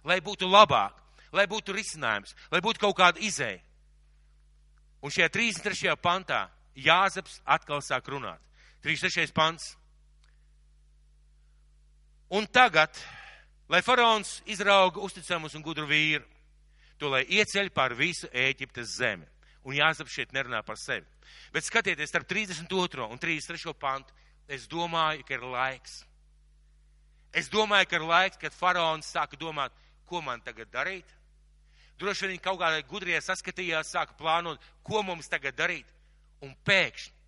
lai būtu labāk, lai būtu risinājums, lai būtu kaut kāda izēja. Un šajā 33. pantā Jāzeps atkal sāk runāt. 33. pants. Un tagad, lai faraons izrauga uzticamus un gudru vīru, to lai ieceļ pār visu Ēģiptes zemi. Un Jāzeps šeit nerunā par sevi. Bet skatieties, starp 32. un 33. pantu, es domāju, ka ir laiks Es domāju, ka ir laiks, kad faraons sāka domāt, ko man tagad darīt. Droši vien kaut kādā gudrie saskatījās, sāka plānot, ko mums tagad darīt. Un pēkšņi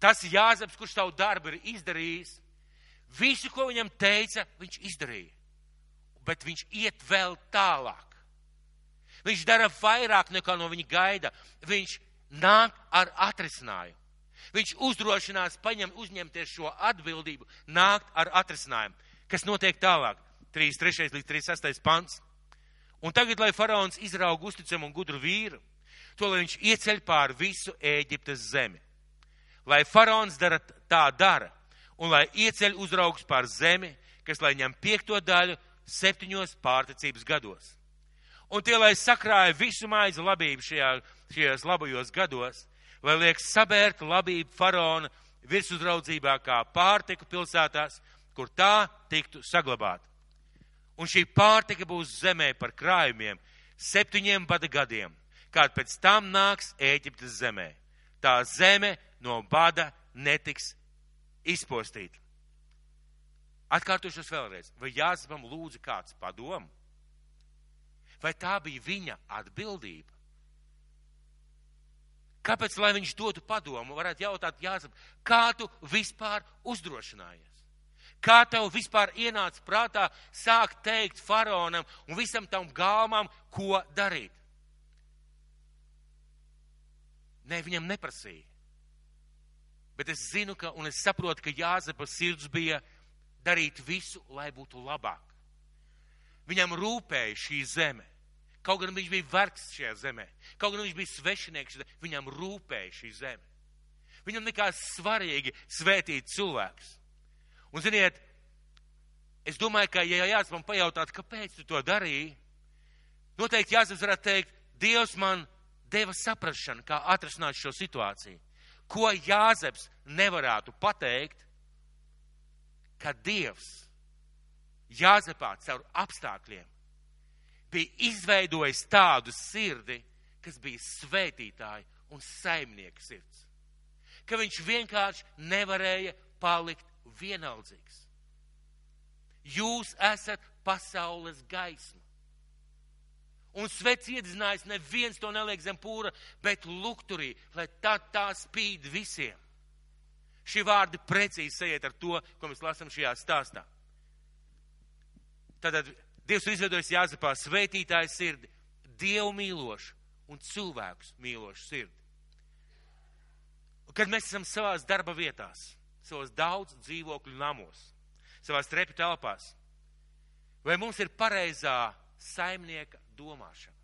tas Jāzeps, kurš savu darbu ir izdarījis, visu, ko viņam teica, viņš izdarīja. Bet viņš iet vēl tālāk. Viņš dara vairāk nekā no viņa gaida. Viņš nāk ar atrisinājumu. Viņš uzdrošinās paņem, uzņemties šo atbildību, nākt ar atrisinājumu. Kas notiek tālāk? 33. līdz 36. pants. Un tagad, lai faraons izrauga uzticamu un gudru vīru, to lai viņš ieceļ pār visu Ēģiptes zemi. Lai faraons dara tā dara, un lai ieceļ uzraugs pār zemi, kas lai ņem piekto daļu septiņos pārticības gados. Un tie, lai sakrāja visu maizi labību šajā, šajos labajos gados, lai liek sabērt labību faraona virsuzraudzībā kā pārtiku pilsētās, kur tā tiktu saglabāta. Un šī pārtika būs zemē par krājumiem septiņiem bada gadiem, kād pēc tam nāks Ēģiptes zemē. Tā zeme no bada netiks izpostīta. Atkārtošos vēlreiz, vai Jāzepam lūdza kāds padomu? Vai tā bija viņa atbildība? Kāpēc, lai viņš dotu padomu, varētu jautāt, Jāzep, kā tu vispār uzdrošinājies? Kā tev vispār ienāca prātā sākt teikt faraonam un visam tam galmam, ko darīt? Nē, viņam neprasīja. Bet es zinu, ka, un es saprotu, ka Jāzepa sirds bija darīt visu, lai būtu labāk. Viņam rūpēja šī zeme. Kaut gan viņš bija vergs šajā zemē, kaut gan viņš bija svešinieks, viņam rūpēja šī zeme. Viņam nekās svarīgi svētīt cilvēks. Un, ziniet, es domāju, ka, ja Jānis man pajautātu, kāpēc tu to darīji, noteikti Jānis varētu teikt, Dievs man deva saprašanu, kā atrasināt šo situāciju. Ko Jāzeps nevarētu pateikt, ka Dievs Jāzepā caur apstākļiem bija izveidojis tādu sirdi, kas bija svētītāja un saimnieka sirds. Ka viņš vienkārši nevarēja palikt vienaldzīgs. Jūs esat pasaules gaisma. Un svets iedzinājis, neviens to neliek zem pūra, bet lukturī, lai tā tā spīd visiem. Šie vārdi precīzi sajiet ar to, ko mēs lasām šajā stāstā. Tātad Dievs ir izveidojis Jāzepā svētītāju sirdi, Dievu mīlošu un cilvēkus mīlošu sirdi. Kad mēs esam savās darba vietās, savos daudz dzīvokļu namos, savās trepu telpās, vai mums ir pareizā saimnieka domāšana?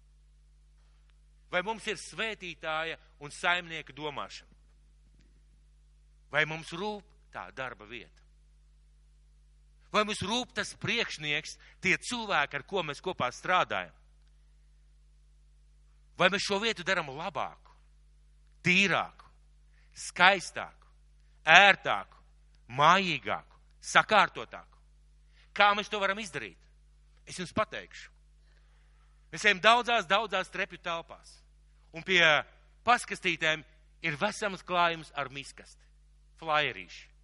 Vai mums ir svētītāja un saimnieka domāšana? Vai mums rūp tā darba vieta? Vai mums rūp tas priekšnieks, tie cilvēki, ar ko mēs kopā strādājam? Vai mēs šo vietu darām labāku, tīrāku, skaistāku, ērtāku, mājīgāku, sakārtotāku? Kā mēs to varam izdarīt? Es jums pateikšu. Mēs ejam daudzās, daudzās trepju telpās, un pie paskastītēm ir vesels klājums ar miskasti, flaierīši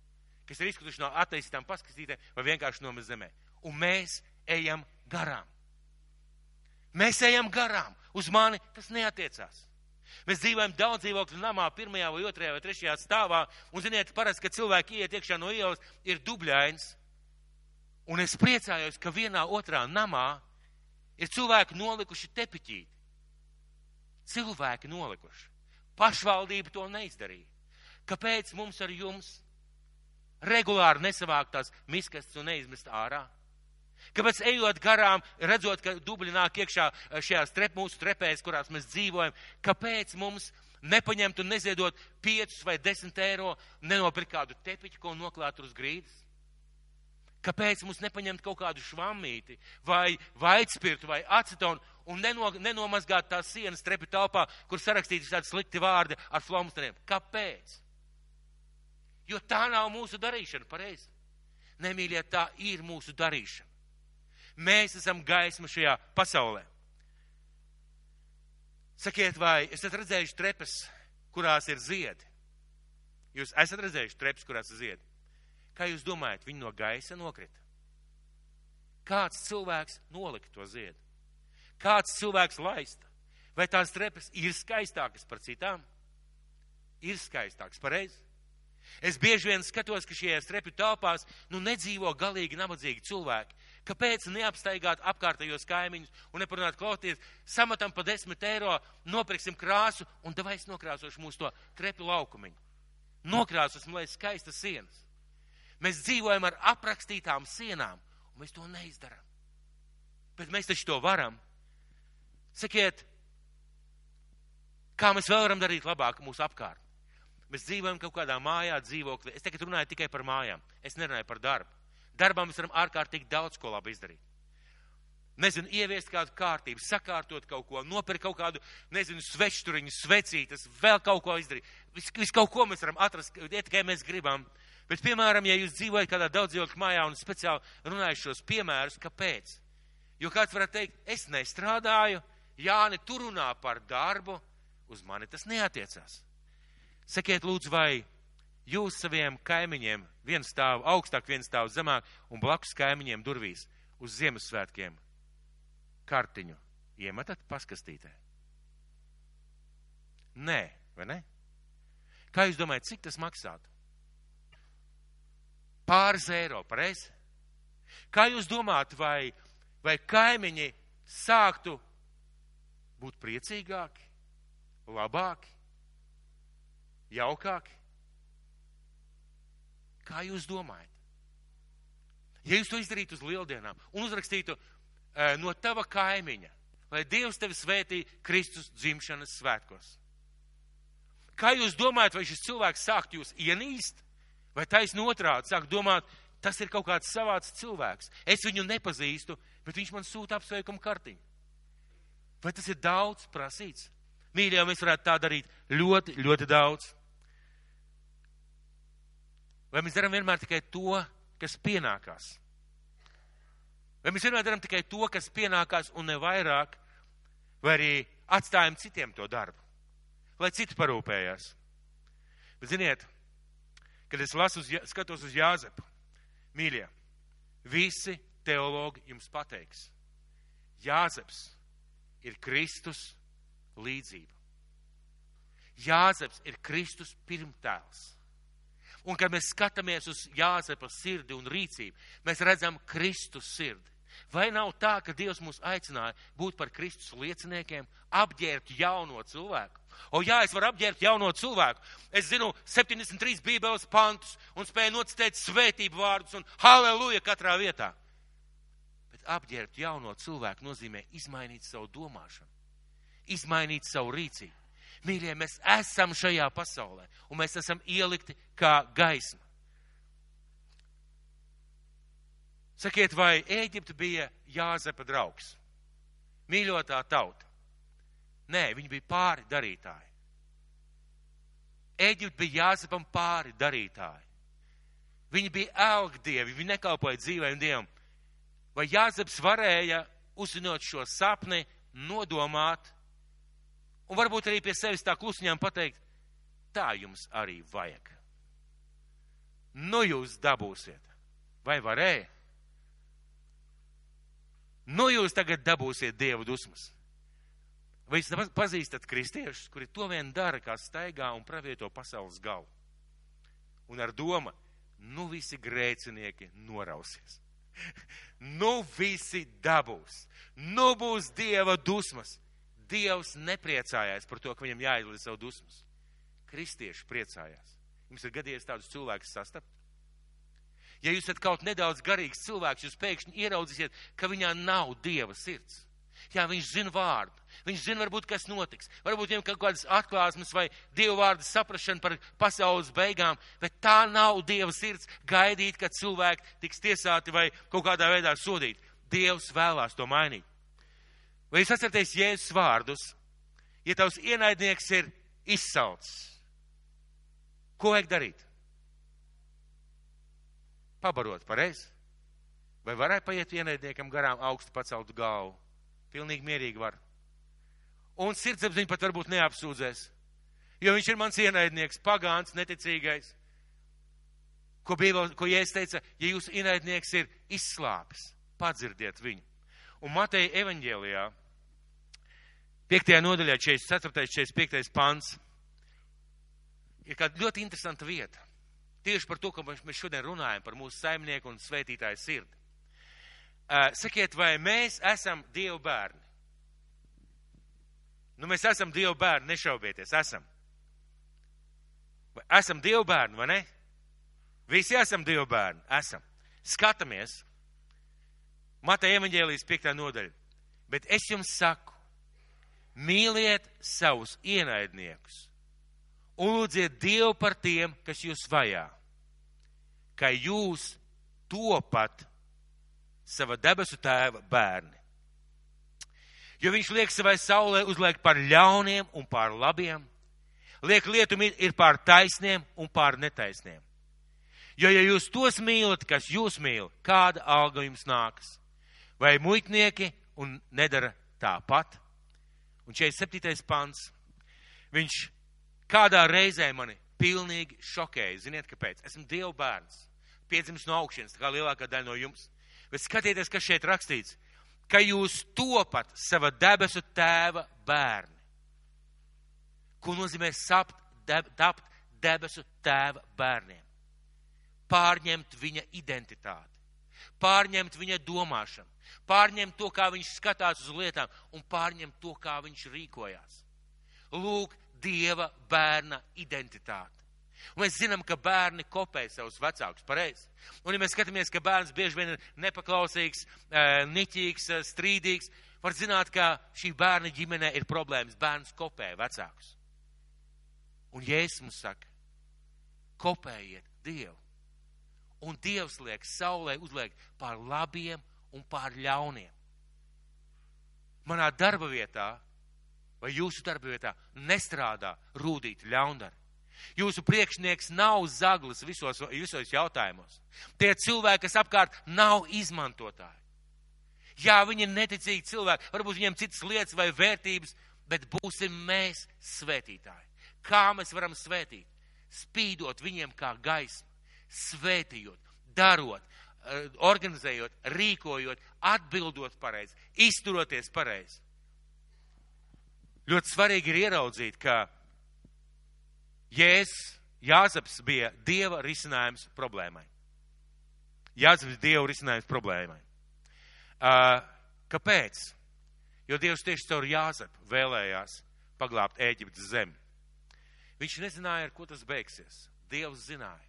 kas ir izkrituši no ateistām paskatītēm vai vienkārši nomaz zemē. Un mēs ejam garām. Mēs ejam garām. Uz mani tas neatiecās. Mēs dzīvojam daudz dzīvokļu namā, pirmajā vai otrajā vai trešajā stāvā. Un ziniet, parasti, kad cilvēki iet iekšā no ielas, ir dubļains. Un es priecājos, ka vienā otrā namā ir cilvēki nolikuši tepiķīti. Cilvēki nolikuši. Pašvaldība to neizdarīja. Kāpēc mums ar jums regulāri nesavākt tās miskastes un neizmest ārā? Kāpēc ejot garām, redzot, ka dubļi nāk iekšā eh, šajās trep, mūsu trepēs, kurās mēs dzīvojam, kāpēc mums nepaņemt un neziedot 5 vai 10 eiro, nenopirkt kādu tepiķu, ko noklāt uz grīdas? Kāpēc mums nepaņemt kaut kādu švammīti vai vaitspirtu vai acetonu un neno, nenomazgāt tās sienas trepi telpā, kur sarakstītas tādi slikti vārdi ar flomstriem? Kāpēc? Jo tā nav mūsu darīšana pareizi. Nemīļie, tā ir mūsu darīšana. Mēs esam gaisma šajā pasaulē. Sakiet, vai esat redzējuši trepas, kurās ir ziedi? Jūs esat redzējuši trepas, kurās ir ziedi. Kā jūs domājat, viņi no gaisa nokrita? Kāds cilvēks nolika to ziedu? Kāds cilvēks laista? Vai tās trepas ir skaistākas par citām? Ir skaistākas, pareizi? Es bieži vien skatos, ka šajās repu telpās nu nedzīvo galīgi nabadzīgi cilvēki. Kāpēc neapstaigāt apkārtējos kaimiņus un neparunāt klauties, samatam pa desmit eiro, nopirksim krāsu un davai es nokrāsošu mūsu to trepu laukumiņu. Nokrāsosim, lai skaistas sienas. Mēs dzīvojam ar aprakstītām sienām, un mēs to neizdaram. Bet mēs taču to varam. Sakiet, kā mēs vēl varam darīt labāk mūsu apkārt? Mēs dzīvojam kaut kādā mājā, dzīvoklī. Es tagad runāju tikai par mājām. Es nerunāju par darbu. Darbā mēs varam ārkārtīgi daudz ko labi izdarīt. Nezinu, ieviest kādu kārtību, sakārtot kaut ko, nopirkt kaut kādu, nezinu, svečturiņu, svecītas, vēl kaut ko izdarīt. Vis, vis kaut ko mēs varam atrast, ja tikai mēs gribam. Bet, piemēram, ja jūs dzīvojat kādā daudzdzīvokļu mājā un speciāli runāju šos piemērus, kāpēc? Jo kāds varētu teikt, es nestrādāju, Jāni, tu runā par darbu, uz mani tas neatiecās. Sakiet, lūdzu, vai jūs saviem kaimiņiem viens stāv augstāk, viens stāv zemāk un blakus kaimiņiem durvīs uz Ziemassvētkiem kartiņu iemetat paskastītē? Nē, vai ne? Kā jūs domājat, cik tas maksātu? Pāris eiro, pareizi? Kā jūs domājat, vai, vai kaimiņi sāktu būt priecīgāki, labāki? jaukāki? Kā jūs domājat? Ja jūs to izdarītu uz lieldienām un uzrakstītu e, no tava kaimiņa, lai Dievs tevi svētī Kristus dzimšanas svētkos. Kā jūs domājat, vai šis cilvēks sāktu jūs ienīst, vai taisnība otrādi sāk domāt, tas ir kaut kāds savāds cilvēks. Es viņu nepazīstu, bet viņš man sūta apsveikumu kartiņu. Vai tas ir daudz prasīts? Mīļie, mēs varētu tā darīt ļoti, ļoti daudz. Vai mēs darām vienmēr tikai to, kas pienākās? Vai mēs vienmēr darām tikai to, kas pienākās un ne vairāk, vai arī atstājam citiem to darbu, lai citi parūpējās? Bet ziniet, kad es lasu, uz, skatos uz Jāzepu, mīļie, visi teologi jums pateiks, Jāzeps ir Kristus līdzība. Jāzeps ir Kristus pirmtēls. Un, kad mēs skatāmies uz Jāzepa sirdi un rīcību, mēs redzam Kristus sirdi. Vai nav tā, ka Dievs mūs aicināja būt par Kristus lieciniekiem, apģērbt jauno cilvēku? O jā, es varu apģērbt jauno cilvēku. Es zinu 73 bībeles pantus un spēju nocitēt svētību vārdus un halleluja katrā vietā. Bet apģērbt jauno cilvēku nozīmē izmainīt savu domāšanu, izmainīt savu rīcību. Mīļie, mēs esam šajā pasaulē un mēs esam ielikti kā gaisma. Sakiet, vai Ēģipte bija Jāzepa draugs? Mīļotā tauta. Nē, viņi bija pāri darītāji. Ēģipte bija Jāzepam pāri darītāji. Viņi bija elgdievi, viņi nekalpoja dzīvēm dievam. Vai Jāzeps varēja, uzzinot šo sapni, nodomāt, un varbūt arī pie sevis tā klusiņām pateikt, tā jums arī vajag. Nu jūs dabūsiet. Vai varēja? Nu jūs tagad dabūsiet dievu dusmas. Vai jūs pazīstat kristiešus, kuri to vien dara, kā staigā un pravieto pasaules galu? Un ar doma, nu visi grēcinieki norausies. (laughs) nu visi dabūs. Nu būs dieva dusmas. Dievs nepriecājās par to, ka viņam jāizlīdz savu dusmas. Kristieši priecājās. Jums ir gadījies tādus cilvēkus sastapt? Ja jūs esat kaut nedaudz garīgs cilvēks, jūs pēkšņi ieraudzīsiet, ka viņā nav dieva sirds. Jā, viņš zina vārdu. Viņš zina, varbūt, kas notiks. Varbūt viņam kaut kādas atklāsmes vai dievu vārdu saprašana par pasaules beigām, bet tā nav dieva sirds gaidīt, kad cilvēki tiks tiesāti vai kaut kādā veidā sodīti. Dievs vēlās to mainīt. Vai jūs atceraties Jēzus vārdus? Ja tavs ienaidnieks ir izsaucis, ko vajag darīt? Pabarot, pareizi? Vai varēja paiet ienaidniekam garām augstu paceltu galvu? Pilnīgi mierīgi var. Un sirdsapziņa pat varbūt neapsūdzēs, jo viņš ir mans ienaidnieks, pagāns, neticīgais. Ko, Bībel, ko Jēzus teica, ja jūsu ienaidnieks ir izslāpis, padzirdiet viņu. Un Mateja evaņģēlijā, 5. nodaļā, 44. 45. pants, ir kāda ļoti interesanta vieta. Tieši par to, ka mēs šodien runājam par mūsu saimnieku un svētītāju sirdi. Sakiet, vai mēs esam Dievu bērni? Nu, mēs esam Dieva bērni, nešaubieties, esam. Vai esam Dieva bērni, vai ne? Visi esam Dieva bērni, esam. Skatāmies, Mateja evaņģēlijas 5. nodaļa. Bet es jums saku, mīliet savus ienaidniekus un lūdziet Dievu par tiem, kas jūs vajā, ka jūs topat sava debesu tēva bērni. Jo viņš liek savai saulē uzliek par ļauniem un par labiem, liek lietu ir pār taisniem un pār netaisniem. Jo, ja jūs tos mīlat, kas jūs mīl, kāda alga jums nākas? Vai muitnieki un nedara tāpat? Un 47. pants. Viņš kādā reizē mani pilnīgi šokēja. Ziniet, kāpēc? Esmu Dieva bērns. Piedzimis no augšas, kā lielākā daļa no jums. Bet skatieties, kas šeit rakstīts ka jūs topat sava debesu tēva bērni. Ko nozīmē sapt, deb, tapt debesu tēva bērniem? Pārņemt viņa identitāti, pārņemt viņa domāšanu, pārņemt to, kā viņš skatās uz lietām un pārņemt to, kā viņš rīkojās. Lūk, Dieva bērna identitāte. Un mēs zinām, ka bērni kopē savus vecākus, pareizi. Un, ja mēs skatāmies, ka bērns bieži vien ir nepaklausīgs, niķīgs, strīdīgs, var zināt, ka šī bērna ģimenē ir problēmas. Bērns kopē vecākus. Un Jēzus mums saka, kopējiet Dievu. Un Dievs liek saulē uzliek pār labiem un pār ļauniem. Manā darba vietā vai jūsu darba vietā nestrādā rūdīt ļaundari. Jūsu priekšnieks nav zaglis visos, visos jautājumos. Tie cilvēki, kas apkārt nav izmantotāji. Jā, viņi ir neticīgi cilvēki, varbūt viņiem citas lietas vai vērtības, bet būsim mēs svētītāji. Kā mēs varam svētīt? Spīdot viņiem kā gaismu, svētījot, darot, organizējot, rīkojot, atbildot pareizi, izturoties pareizi. Ļoti svarīgi ir ieraudzīt, ka Jēzus, Jāzeps bija Dieva risinājums problēmai. Jāzeps bija Dieva risinājums problēmai. Uh, kāpēc? Jo Dievs tieši caur Jāzepu vēlējās paglābt Ēģiptes zemi. Viņš nezināja, ar ko tas beigsies. Dievs zināja.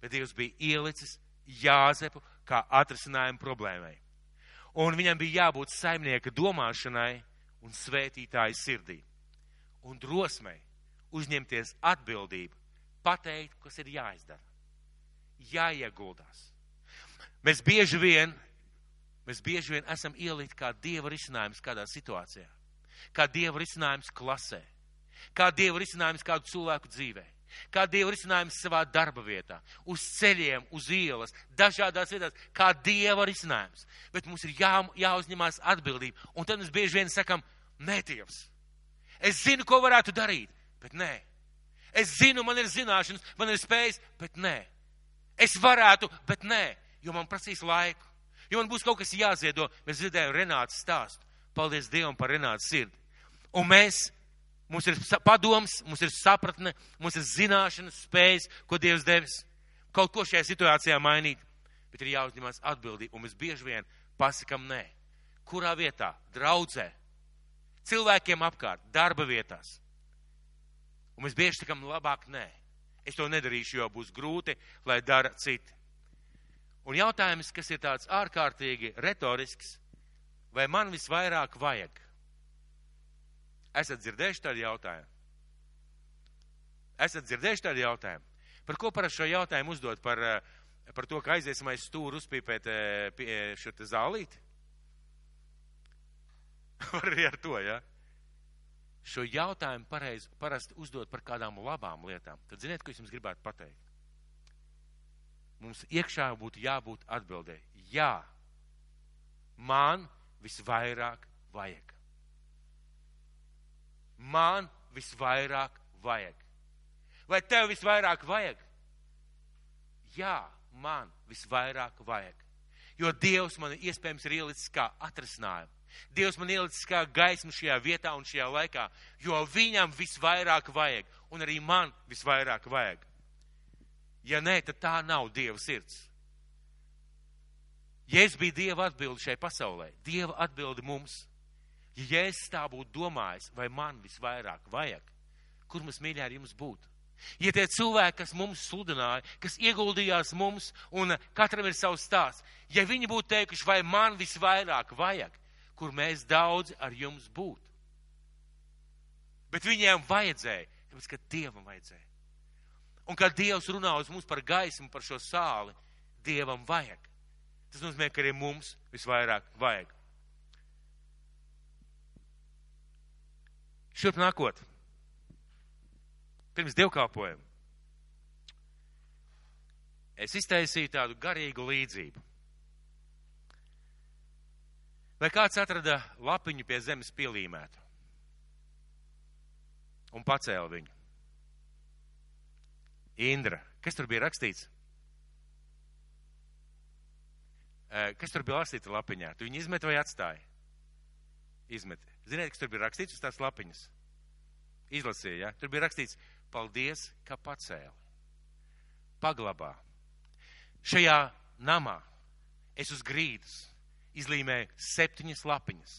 Bet Dievs bija ielicis Jāzepu kā atrisinājumu problēmai. Un viņam bija jābūt saimnieka domāšanai un svētītāja sirdī. Un drosmei uzņemties atbildību, pateikt, kas ir jāizdara, jāieguldās. Mēs bieži vien, mēs bieži vien esam ielikt kā dieva risinājums kādā situācijā, kā dieva risinājums klasē, kā dieva risinājums kādu cilvēku dzīvē, kā dieva risinājums savā darba vietā, uz ceļiem, uz ielas, dažādās vietās, kā dieva risinājums. Bet mums ir jā, jāuzņemās atbildība, un tad mēs bieži vien sakam, nē, Dievs, es zinu, ko varētu darīt, bet nē. Es zinu, man ir zināšanas, man ir spējas, bet nē. Es varētu, bet nē jo man prasīs laiku, jo man būs kaut kas jāziedo. Mēs dzirdējām Renāts stāstu. Paldies Dievam par Renāts sirdi. Un mēs, mums ir padoms, mums ir sapratne, mums ir zināšanas, spējas, ko Dievs devis. Kaut ko šajā situācijā mainīt, bet ir jāuzņemās atbildība, un mēs bieži vien pasakam nē. Kurā vietā? Draudzē. Cilvēkiem apkārt, darba vietās. Un mēs bieži sakam labāk nē. Es to nedarīšu, jo būs grūti, lai dara citi. Un jautājums, kas ir tāds ārkārtīgi retorisks, vai man visvairāk vajag? Esat dzirdējuši tādu jautājumu? Esat dzirdējuši tādu jautājumu? Par ko parasti šo jautājumu uzdot? Par, eh, par to, ka aiziesim aiz stūru uzpīpēt eh, šo te zālīti? (laughs) Var arī ar to, ja? Šo jautājumu pareizi parasti uzdot par kādām labām lietām. Tad ziniet, ko es jums gribētu pateikt? mums iekšā būtu jābūt atbildē. Jā, man visvairāk vajag. Man visvairāk vajag. Vai tev visvairāk vajag? Jā, man visvairāk vajag. Jo Dievs man iespējams ir ielicis kā atrisinājumu. Dievs man ielicis kā gaismu šajā vietā un šajā laikā, jo viņam visvairāk vajag, un arī man visvairāk vajag. Ja nē, tad tā nav Dieva sirds. Jēzus bija Dieva atbildi šai pasaulē, Dieva atbildi mums. Ja Jēzus tā būtu domājis, vai man visvairāk vajag, kur mums mīļā ar jums būtu? Ja tie cilvēki, kas mums sludināja, kas ieguldījās mums, un katram ir savs stāsts, ja viņi būtu teikuši, vai man visvairāk vajag, kur mēs daudzi ar jums būtu. Bet viņiem vajadzēja, tāpēc, ka Dievam vajadzēja. Un kad Dievs runā uz mums par gaismu, par šo sāli, Dievam vajag. Tas nozīmē, ka arī mums visvairāk vajag. Šurp nākot. Pirms dievkalpojuma. Es iztaisīju tādu garīgu līdzību. Vai kāds atrada lapiņu pie zemes pielīmētu un pacēla viņu? Indra, kas tur bija rakstīts? Kas tur bija rakstīts lapiņā? Tu viņu izmet vai atstāji? Izmet. Ziniet, kas tur bija rakstīts uz tās lapiņas? Izlasīja, ja? Tur bija rakstīts, paldies, ka pacēli. Paglabā. Šajā namā es uz grīdas izlīmēju septiņas lapiņas.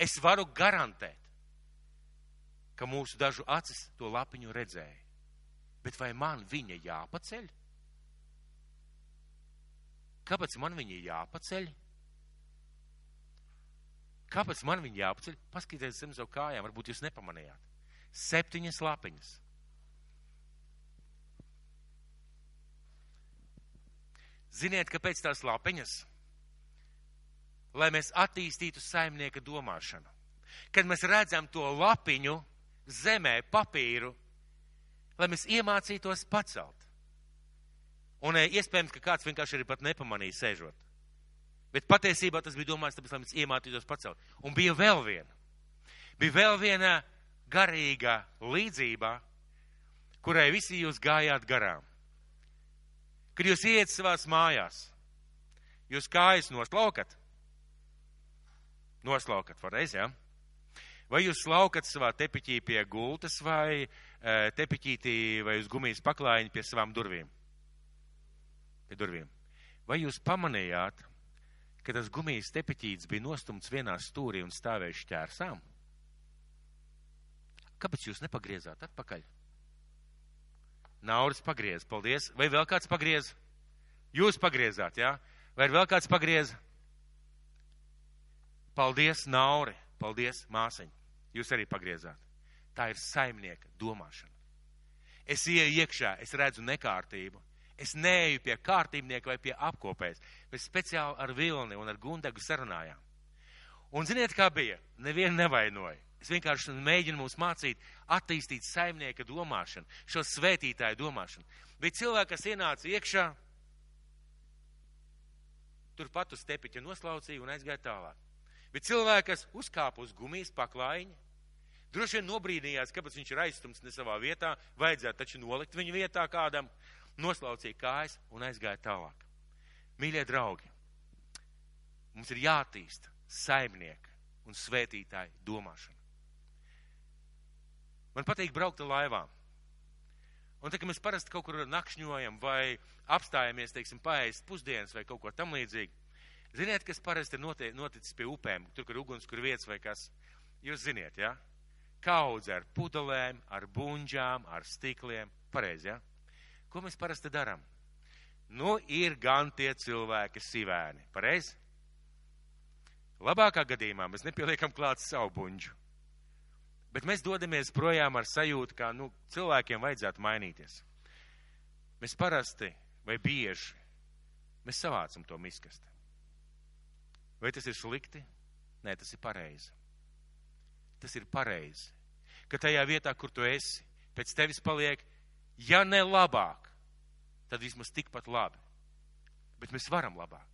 Es varu garantēt, ka mūsu dažu acis to lapiņu redzēja. Bet vai man viņa jāpaceļ? Kāpēc man viņa jāpaceļ? Kāpēc man viņa jāpaceļ? Paskatieties zem savu kājām, varbūt jūs nepamanījāt. Septiņas lapiņas. Ziniet, kāpēc tās lapiņas? Lai mēs attīstītu saimnieka domāšanu. Kad mēs redzam to lapiņu zemē, papīru, lai mēs iemācītos pacelt. Un e, iespējams, ka kāds vienkārši arī pat nepamanīja sēžot. Bet patiesībā tas bija domāts, tāpēc, lai mēs iemācītos pacelt. Un bija vēl viena. Bija vēl viena garīga līdzība, kurai visi jūs gājāt garām. Kad jūs iet savās mājās, jūs kājas noslaukat. Noslaukat, varreiz, jā? Ja? Vai jūs slaukat savā tepiķī pie gultas vai uh, tepiķītī vai uz gumijas paklājiņa pie savām durvīm. Pie durvīm. Vai jūs pamanījāt, ka tas gumijas tepiķīts bija nostumts vienā stūrī un stāvēja šķērsām? Kāpēc jūs nepagriezāt atpakaļ? Nauris pagriez, paldies. Vai vēl kāds pagriez? Jūs pagriezāt, jā? Ja? Vai vēl kāds pagriez? Paldies, Nauri. Paldies, māsiņ. Jūs arī pagriezāt. Tā ir saimnieka domāšana. Es ieju iekšā, es redzu nekārtību, Es neeju pie kārtībnieka vai pie apkopējas, bet speciāli ar Vilni un ar Gundagu sarunājām. Un ziniet, kā bija? Nevienu nevainoja. Es vienkārši mēģinu mums mācīt, attīstīt saimnieka domāšanu, šo svētītāju domāšanu. Bija cilvēki, kas ienāca iekšā, turpat uz tepiķa noslaucīja un aizgāja tālāk. Bija cilvēki, kas uzkāpa uz gumijas paklājiņa, droši vien nobrīdījās, kāpēc viņš ir aizstumts ne savā vietā, vajadzētu taču nolikt viņu vietā kādam, noslaucīja kājas un aizgāja tālāk. Mīļie draugi, mums ir jātīsta saimnieka un svētītāja domāšana. Man patīk braukt ar laivām. Un tā, ka mēs parasti kaut kur nakšņojam vai apstājamies, teiksim, paēst pusdienas vai kaut ko tam līdzīgi. Ziniet, kas parasti ir noticis pie upēm, tur, kur uguns, kur vietas vai kas? Jūs ziniet, jā? Ja? Kaudze ar pudelēm, ar buņģām, ar stikliem. Pareizi, jā? Ja? Ko mēs parasti darām? Nu, ir gan tie cilvēki sivēni. Pareizi? Labākā gadījumā mēs nepieliekam klāt savu buņģu. Bet mēs dodamies projām ar sajūtu, ka nu, cilvēkiem vajadzētu mainīties. Mēs parasti vai bieži mēs savācam to miskasti. Vai tas ir slikti? Nē, tas ir pareizi. Tas ir pareizi. Ka tajā vietā, kur tu esi, pēc tevis paliek, ja ne labāk, tad vismaz tikpat labi. Bet mēs varam labāk.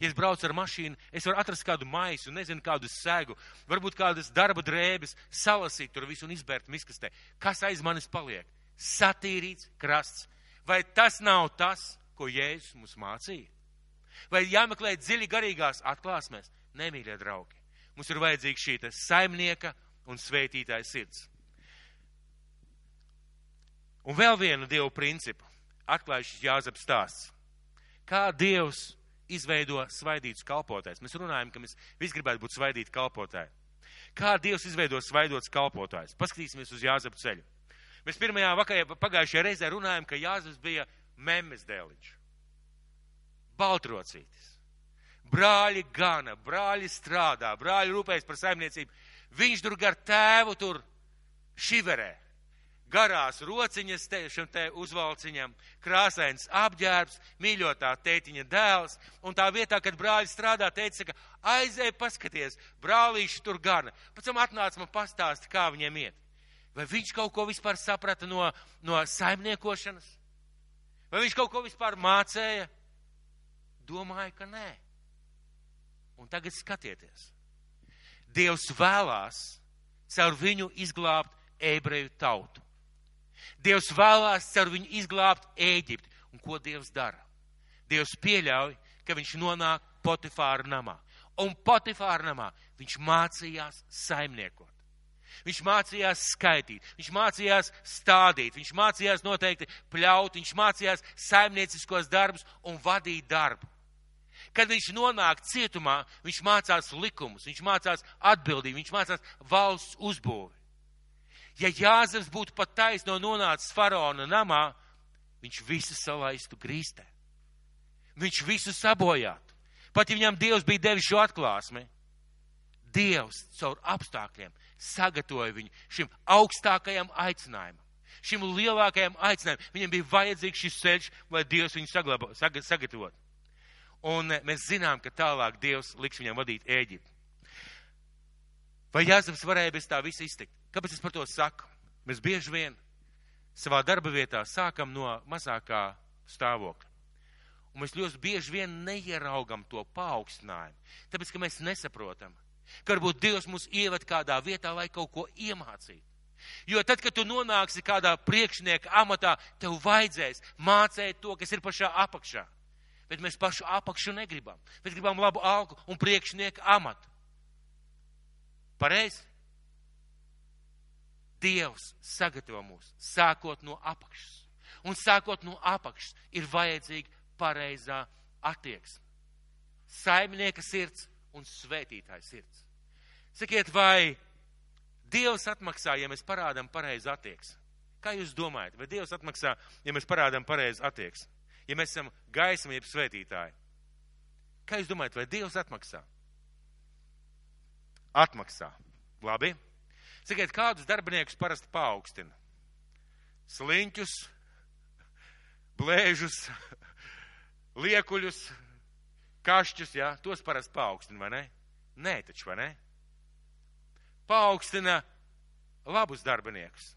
Ja es braucu ar mašīnu, es varu atrast kādu maisu, nezinu, kādu sēgu, varbūt kādas darba drēbes, salasīt tur visu un izbērt miskastē. Kas aiz manis paliek? Satīrīts krasts. Vai tas nav tas, ko Jēzus mums mācīja? Vai jāmeklē dziļi garīgās atklāsmēs? Nemīļie draugi, mums ir vajadzīga šī saimnieka un svētītāja sirds. Un vēl vienu dievu principu atklāja šis Jāzeps stāsts. Kā Dievs izveido svaidītus kalpotājus. Mēs runājam, ka mēs visi gribētu būt svaidīti kalpotāji. Kā Dievs izveido svaidots kalpotājus? Paskatīsimies uz Jāzepu ceļu. Mēs pirmajā vakarā pagājušajā reizē runājam, ka Jāzeps bija memes dēliņš. Baltrocītis. Brāļi gana, brāļi strādā, brāļi rūpējas par saimniecību. Viņš tur gar tēvu tur šiverē garās rociņas te, šim te uzvalciņam, krāsains apģērbs, mīļotā tētiņa dēls, un tā vietā, kad brāļi strādā, teica, ka aizēj paskaties, brālīši tur gana. Pēc tam atnāca man pastāsti, kā viņiem iet. Vai viņš kaut ko vispār saprata no, no saimniekošanas? Vai viņš kaut ko vispār mācēja? Domāju, ka nē. Un tagad skatieties. Dievs vēlās caur viņu izglābt ebreju tautu. Dievs vēlās caur viņu izglābt Ēģipti. Un ko Dievs dara? Dievs pieļauj, ka viņš nonāk Potifāra namā. Un Potifāra namā viņš mācījās saimniekot. Viņš mācījās skaitīt, viņš mācījās stādīt, viņš mācījās noteikti pļaut, viņš mācījās saimnieciskos darbus un vadīt darbu. Kad viņš nonāk cietumā, viņš mācās likumus, viņš mācās atbildību, viņš mācās valsts uzbūvi. Ja Jāzeps būtu pat taisno nonācis faraona namā, viņš visu salaistu grīstē. Viņš visu sabojātu. Pat ja viņam Dievs bija devis šo atklāsmi, Dievs caur apstākļiem sagatavoja viņu šim augstākajam aicinājumam, šim lielākajam aicinājumam. Viņam bija vajadzīgs šis ceļš, lai Dievs viņu saglabā, sag, sagatavotu. Un mēs zinām, ka tālāk Dievs liks viņam vadīt Ēģipti. Vai Jāzeps varēja bez tā visa iztikt? Kāpēc es par to saku? Mēs bieži vien savā darba vietā sākam no mazākā stāvokļa. Un mēs ļoti bieži vien neieraugam to paaugstinājumu, tāpēc, ka mēs nesaprotam, ka varbūt Dievs mūs ieved kādā vietā, lai kaut ko iemācītu. Jo tad, kad tu nonāksi kādā priekšnieka amatā, tev vajadzēs mācīt to, kas ir pašā apakšā. Bet mēs pašu apakšu negribam. Mēs gribam labu algu un priekšnieka amatu. Pareizi? Dievs sagatavo mūs sākot no apakšas. Un sākot no apakšas ir vajadzīga pareizā attieksme. Saimnieka sirds un svētītāja sirds. Sakiet, vai Dievs atmaksā, ja mēs parādām pareizu attieksmi? Kā jūs domājat, vai Dievs atmaksā, ja mēs parādām pareizu attieksmi? Ja mēs esam gaisma, jeb svētītāji. Kā jūs domājat, vai Dievs atmaksā? Atmaksā. Labi. Sakiet, kādus darbiniekus parasti paaugstina? Sliņķus blēžus, liekuļus, kašķus, jā, tos parasti paaugstina, vai ne? Nē, taču, vai ne? Paaugstina labus darbiniekus.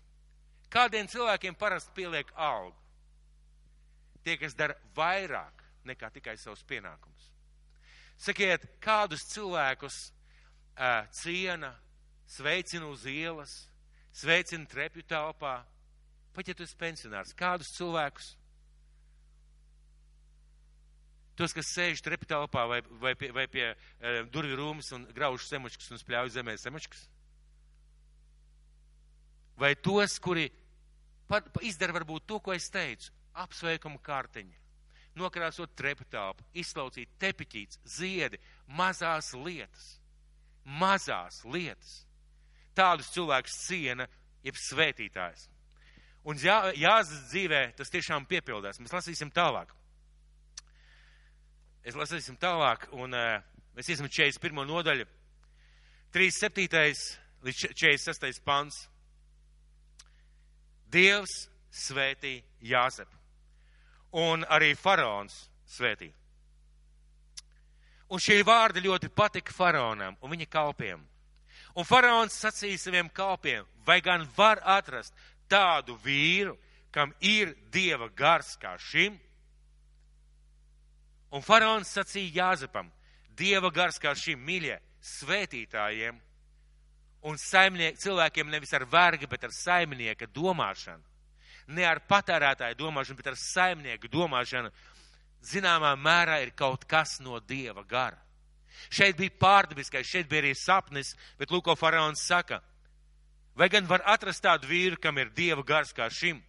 Kādiem cilvēkiem parasti pieliek algu? Tie, kas dara vairāk nekā tikai savus pienākumus. Sakiet, kādus cilvēkus ciena, sveicina uz ielas, sveicina trepju telpā, pat ja tu esi pensionārs, kādus cilvēkus? Tos, kas sēž trepju telpā vai, vai pie, vai pie uh, durvju rūmas un grauž semačkas un spļauj zemē semačkas? Vai tos, kuri par izdara varbūt to, ko es teicu, apsveikumu kārtiņu, nokrāsot trepu telpu, izslaucīt tepiķītes, ziedi, mazās lietas, mazās lietas. Tādus cilvēkus ciena, jeb svētītājs. Un jā, Jāzes dzīvē tas tiešām piepildās. Mēs lasīsim tālāk. Es lasīsim tālāk, un uh, mēs iesim 41. nodaļu, 37. līdz 46. pants. Dievs svētī Jāzepu. Un arī faraons svētī. Un šie vārdi ļoti patika faraonam un viņa kalpiem. Un faraons sacīja saviem kalpiem, vai gan var atrast tādu vīru, kam ir dieva gars kā šim? Un faraons sacīja Jāzepam, dieva gars kā šim mīļie svētītājiem un cilvēkiem nevis ar verga, bet ar saimnieka domāšanu. Ne ar patērētāju domāšanu, bet ar saimnieku domāšanu. Zināmā mērā ir kaut kas no dieva gara. Šeit bija pārdabiskais, šeit bija arī sapnis, bet Lūko faraons saka, vai gan var atrast tādu vīru, kam ir dieva gars kā šim?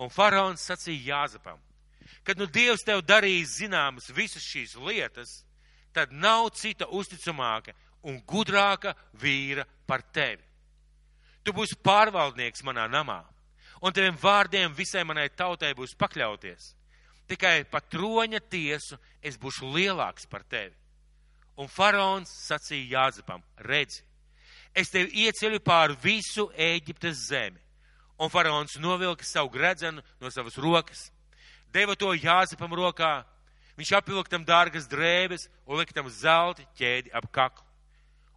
Un faraons sacīja Jāzepam, kad nu dievs tev darīs zināmas visas šīs lietas, tad nav cita uzticamāka un gudrāka vīra par tevi. Tu būsi pārvaldnieks manā namā, un teviem vārdiem visai manai tautai būs pakļauties. Tikai pa troņa tiesu es būšu lielāks par tevi. Un faraons sacīja Jāzepam, redzi, es tevi ieceļu pāri visu Ēģiptes zemi. Un faraons novilka savu gredzenu no savas rokas, deva to Jāzepam rokā, viņš apvilka tam dārgas drēbes un lika tam zelta ķēdi ap kaklu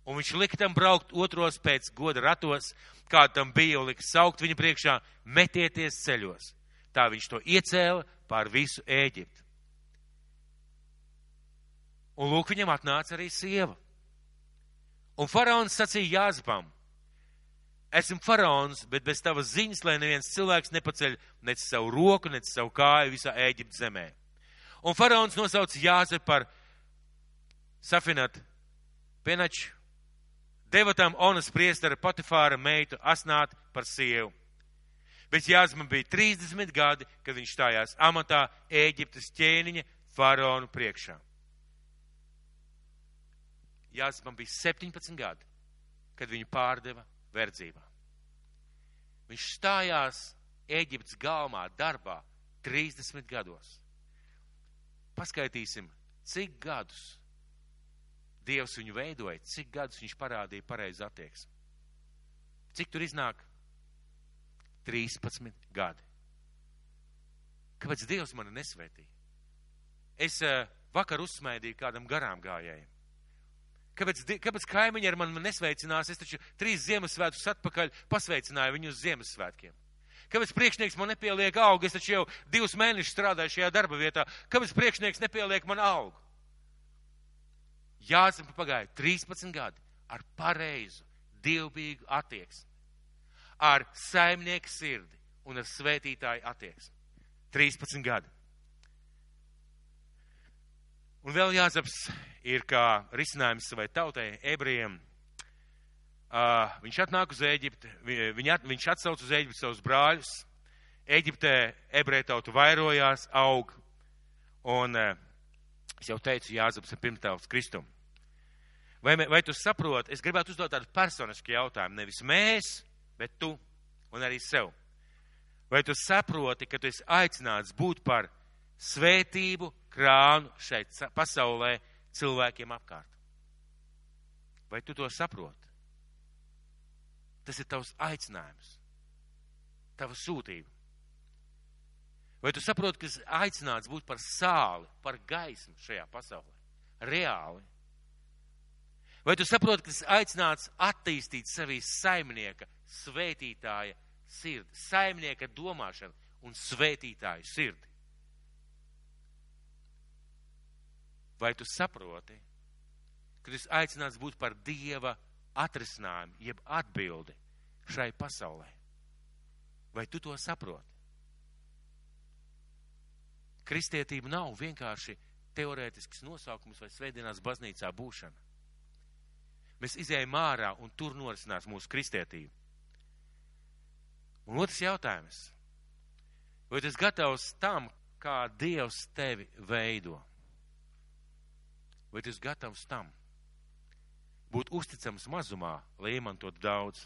un viņš lika tam braukt otros pēc goda ratos, kā tam bija, un lika saukt viņa priekšā, metieties ceļos. Tā viņš to iecēla pār visu Ēģipti. Un lūk, viņam atnāca arī sieva. Un faraons sacīja Jāzepam, esmu faraons, bet bez tavas ziņas, lai neviens cilvēks nepaceļ nec savu roku, nec savu kāju visā Ēģiptes zemē. Un faraons nosauca Jāzepu par Safinat Penaču, deva tam Onas priestara Patifāra meitu asnāt par sievu. Bet Jāzman bija 30 gadi, kad viņš stājās amatā Ēģiptes ķēniņa faraonu priekšā. Jāzman bija 17 gadi, kad viņu pārdeva verdzībā. Viņš stājās Ēģiptes galmā darbā 30 gados. Paskaitīsim, cik gadus Dievs viņu veidoja, cik gadus viņš parādīja pareizi attieksmi. Cik tur iznāk? 13 gadi. Kāpēc Dievs mani nesvētīja? Es uh, vakar uzsmaidīju kādam garām gājējiem. Kāpēc, kāpēc kaimiņi ar mani nesveicinās? Es taču trīs Ziemassvētkus atpakaļ pasveicināju viņu uz Ziemassvētkiem. Kāpēc priekšnieks man nepieliek augu? Es taču jau divus mēnešus strādāju šajā darba vietā. Kāpēc priekšnieks nepieliek man augu? Jāzem pagāja 13 gadi ar pareizu, dievbijīgu attieksmi, ar saimnieku sirdi un ar svētītāju attieksmi. 13 gadi. Un vēl Jāzeps ir kā risinājums savai tautai, ebrejiem. Uh, viņš atnāk uz Ēģipti, viņ, at, viņš atsauc uz Ēģipti savus brāļus. Ēģiptē ebreju tautu vairojās, aug. Un uh, es jau teicu, Jāzeps ir pirmtēls Kristum. Vai, vai tu saproti, es gribētu uzdot tādu personisku jautājumu, nevis mēs, bet tu un arī sev. Vai tu saproti, ka tu esi aicināts būt par svētību krānu šeit pasaulē cilvēkiem apkārt? Vai tu to saproti? Tas ir tavs aicinājums, tava sūtība. Vai tu saproti, ka esi aicināts būt par sāli, par gaismu šajā pasaulē? Reāli. Vai tu saproti, ka esi aicināts attīstīt sevī saimnieka, svētītāja sirdi, saimnieka domāšanu un svētītāju sirdi? Vai tu saproti, ka esi aicināts būt par Dieva atrisinājumu, jeb atbildi šai pasaulē? Vai tu to saproti? Kristietība nav vienkārši teorētisks nosaukums vai svētdienās baznīcā būšana. Mēs izējām ārā un tur norisinās mūsu kristietība. Un otrs jautājums. Vai tu esi gatavs tam, kā Dievs tevi veido? Vai tu esi gatavs tam? Būt uzticams mazumā, lai iemantotu daudz.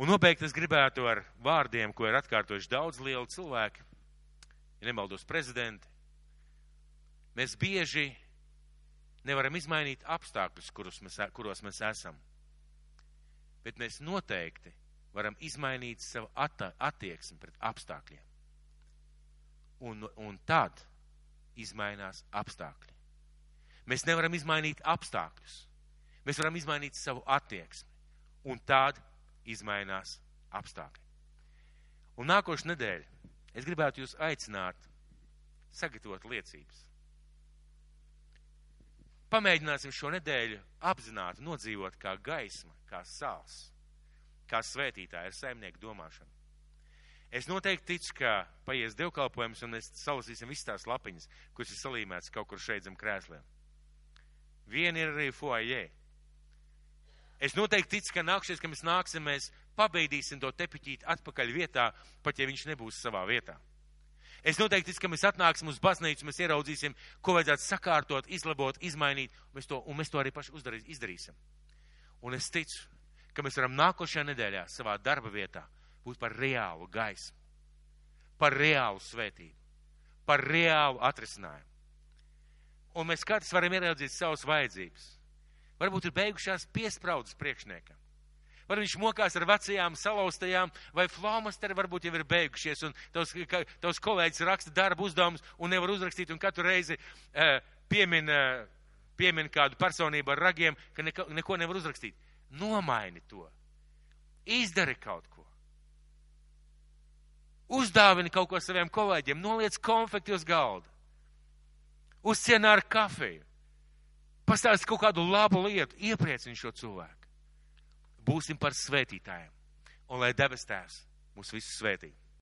Un nobeigt es gribētu ar vārdiem, ko ir atkārtojuši daudz lielu cilvēku, ja nemaldos prezidenti. Mēs bieži nevaram izmainīt apstākļus, mēs, kuros mēs esam, bet mēs noteikti varam izmainīt savu attieksmi pret apstākļiem. Un, un tad izmainās apstākļi. Mēs nevaram izmainīt apstākļus. Mēs varam izmainīt savu attieksmi. Un tad izmainās apstākļi. Un nākošu nedēļu es gribētu jūs aicināt sagatavot liecības. Pamēģināsim šo nedēļu apzināti nodzīvot kā gaisma, kā sāls, kā svētītāja ar saimnieku domāšanu. Es noteikti ticu, ka paies dievkalpojums un mēs salasīsim visas tās lapiņas, kuras ir salīmētas kaut kur šeit zem krēsliem. Viena ir arī foajē. Es noteikti ticu, ka nākšies, kad mēs nāksim, mēs pabeidīsim to tepiķīti atpakaļ vietā, pat ja viņš nebūs savā vietā. Es noteikti ka mēs atnāksim uz baznīcu, mēs ieraudzīsim, ko vajadzētu sakārtot, izlabot, izmainīt, mēs to, un mēs to arī paši uzdarīs, izdarīsim. Un es ticu, ka mēs varam nākošajā nedēļā savā darba vietā būt par reālu gaismu, par reālu svētību, par reālu atrisinājumu. Un mēs katrs varam ieraudzīt savas vajadzības Varbūt ir beigušās piespraudzes priekšniekam. Vai viņš mokās ar vecajām salauztajām, vai flomasteri varbūt jau ir beigušies, un tavs, ka, tavs kolēģis raksta darbu uzdevumus un nevar uzrakstīt, un katru reizi uh, piemin, uh, piemin kādu personību ar ragiem, ka neko, neko nevar uzrakstīt. Nomaini to. Izdari kaut ko. Uzdāvini kaut ko saviem kolēģiem, noliec konfekti uz galda. Uzcienā ar kafiju pastāst kaut kādu labu lietu, iepriecini šo cilvēku. Būsim par svētītājiem. Un lai debes tēvs mūs visus svētī.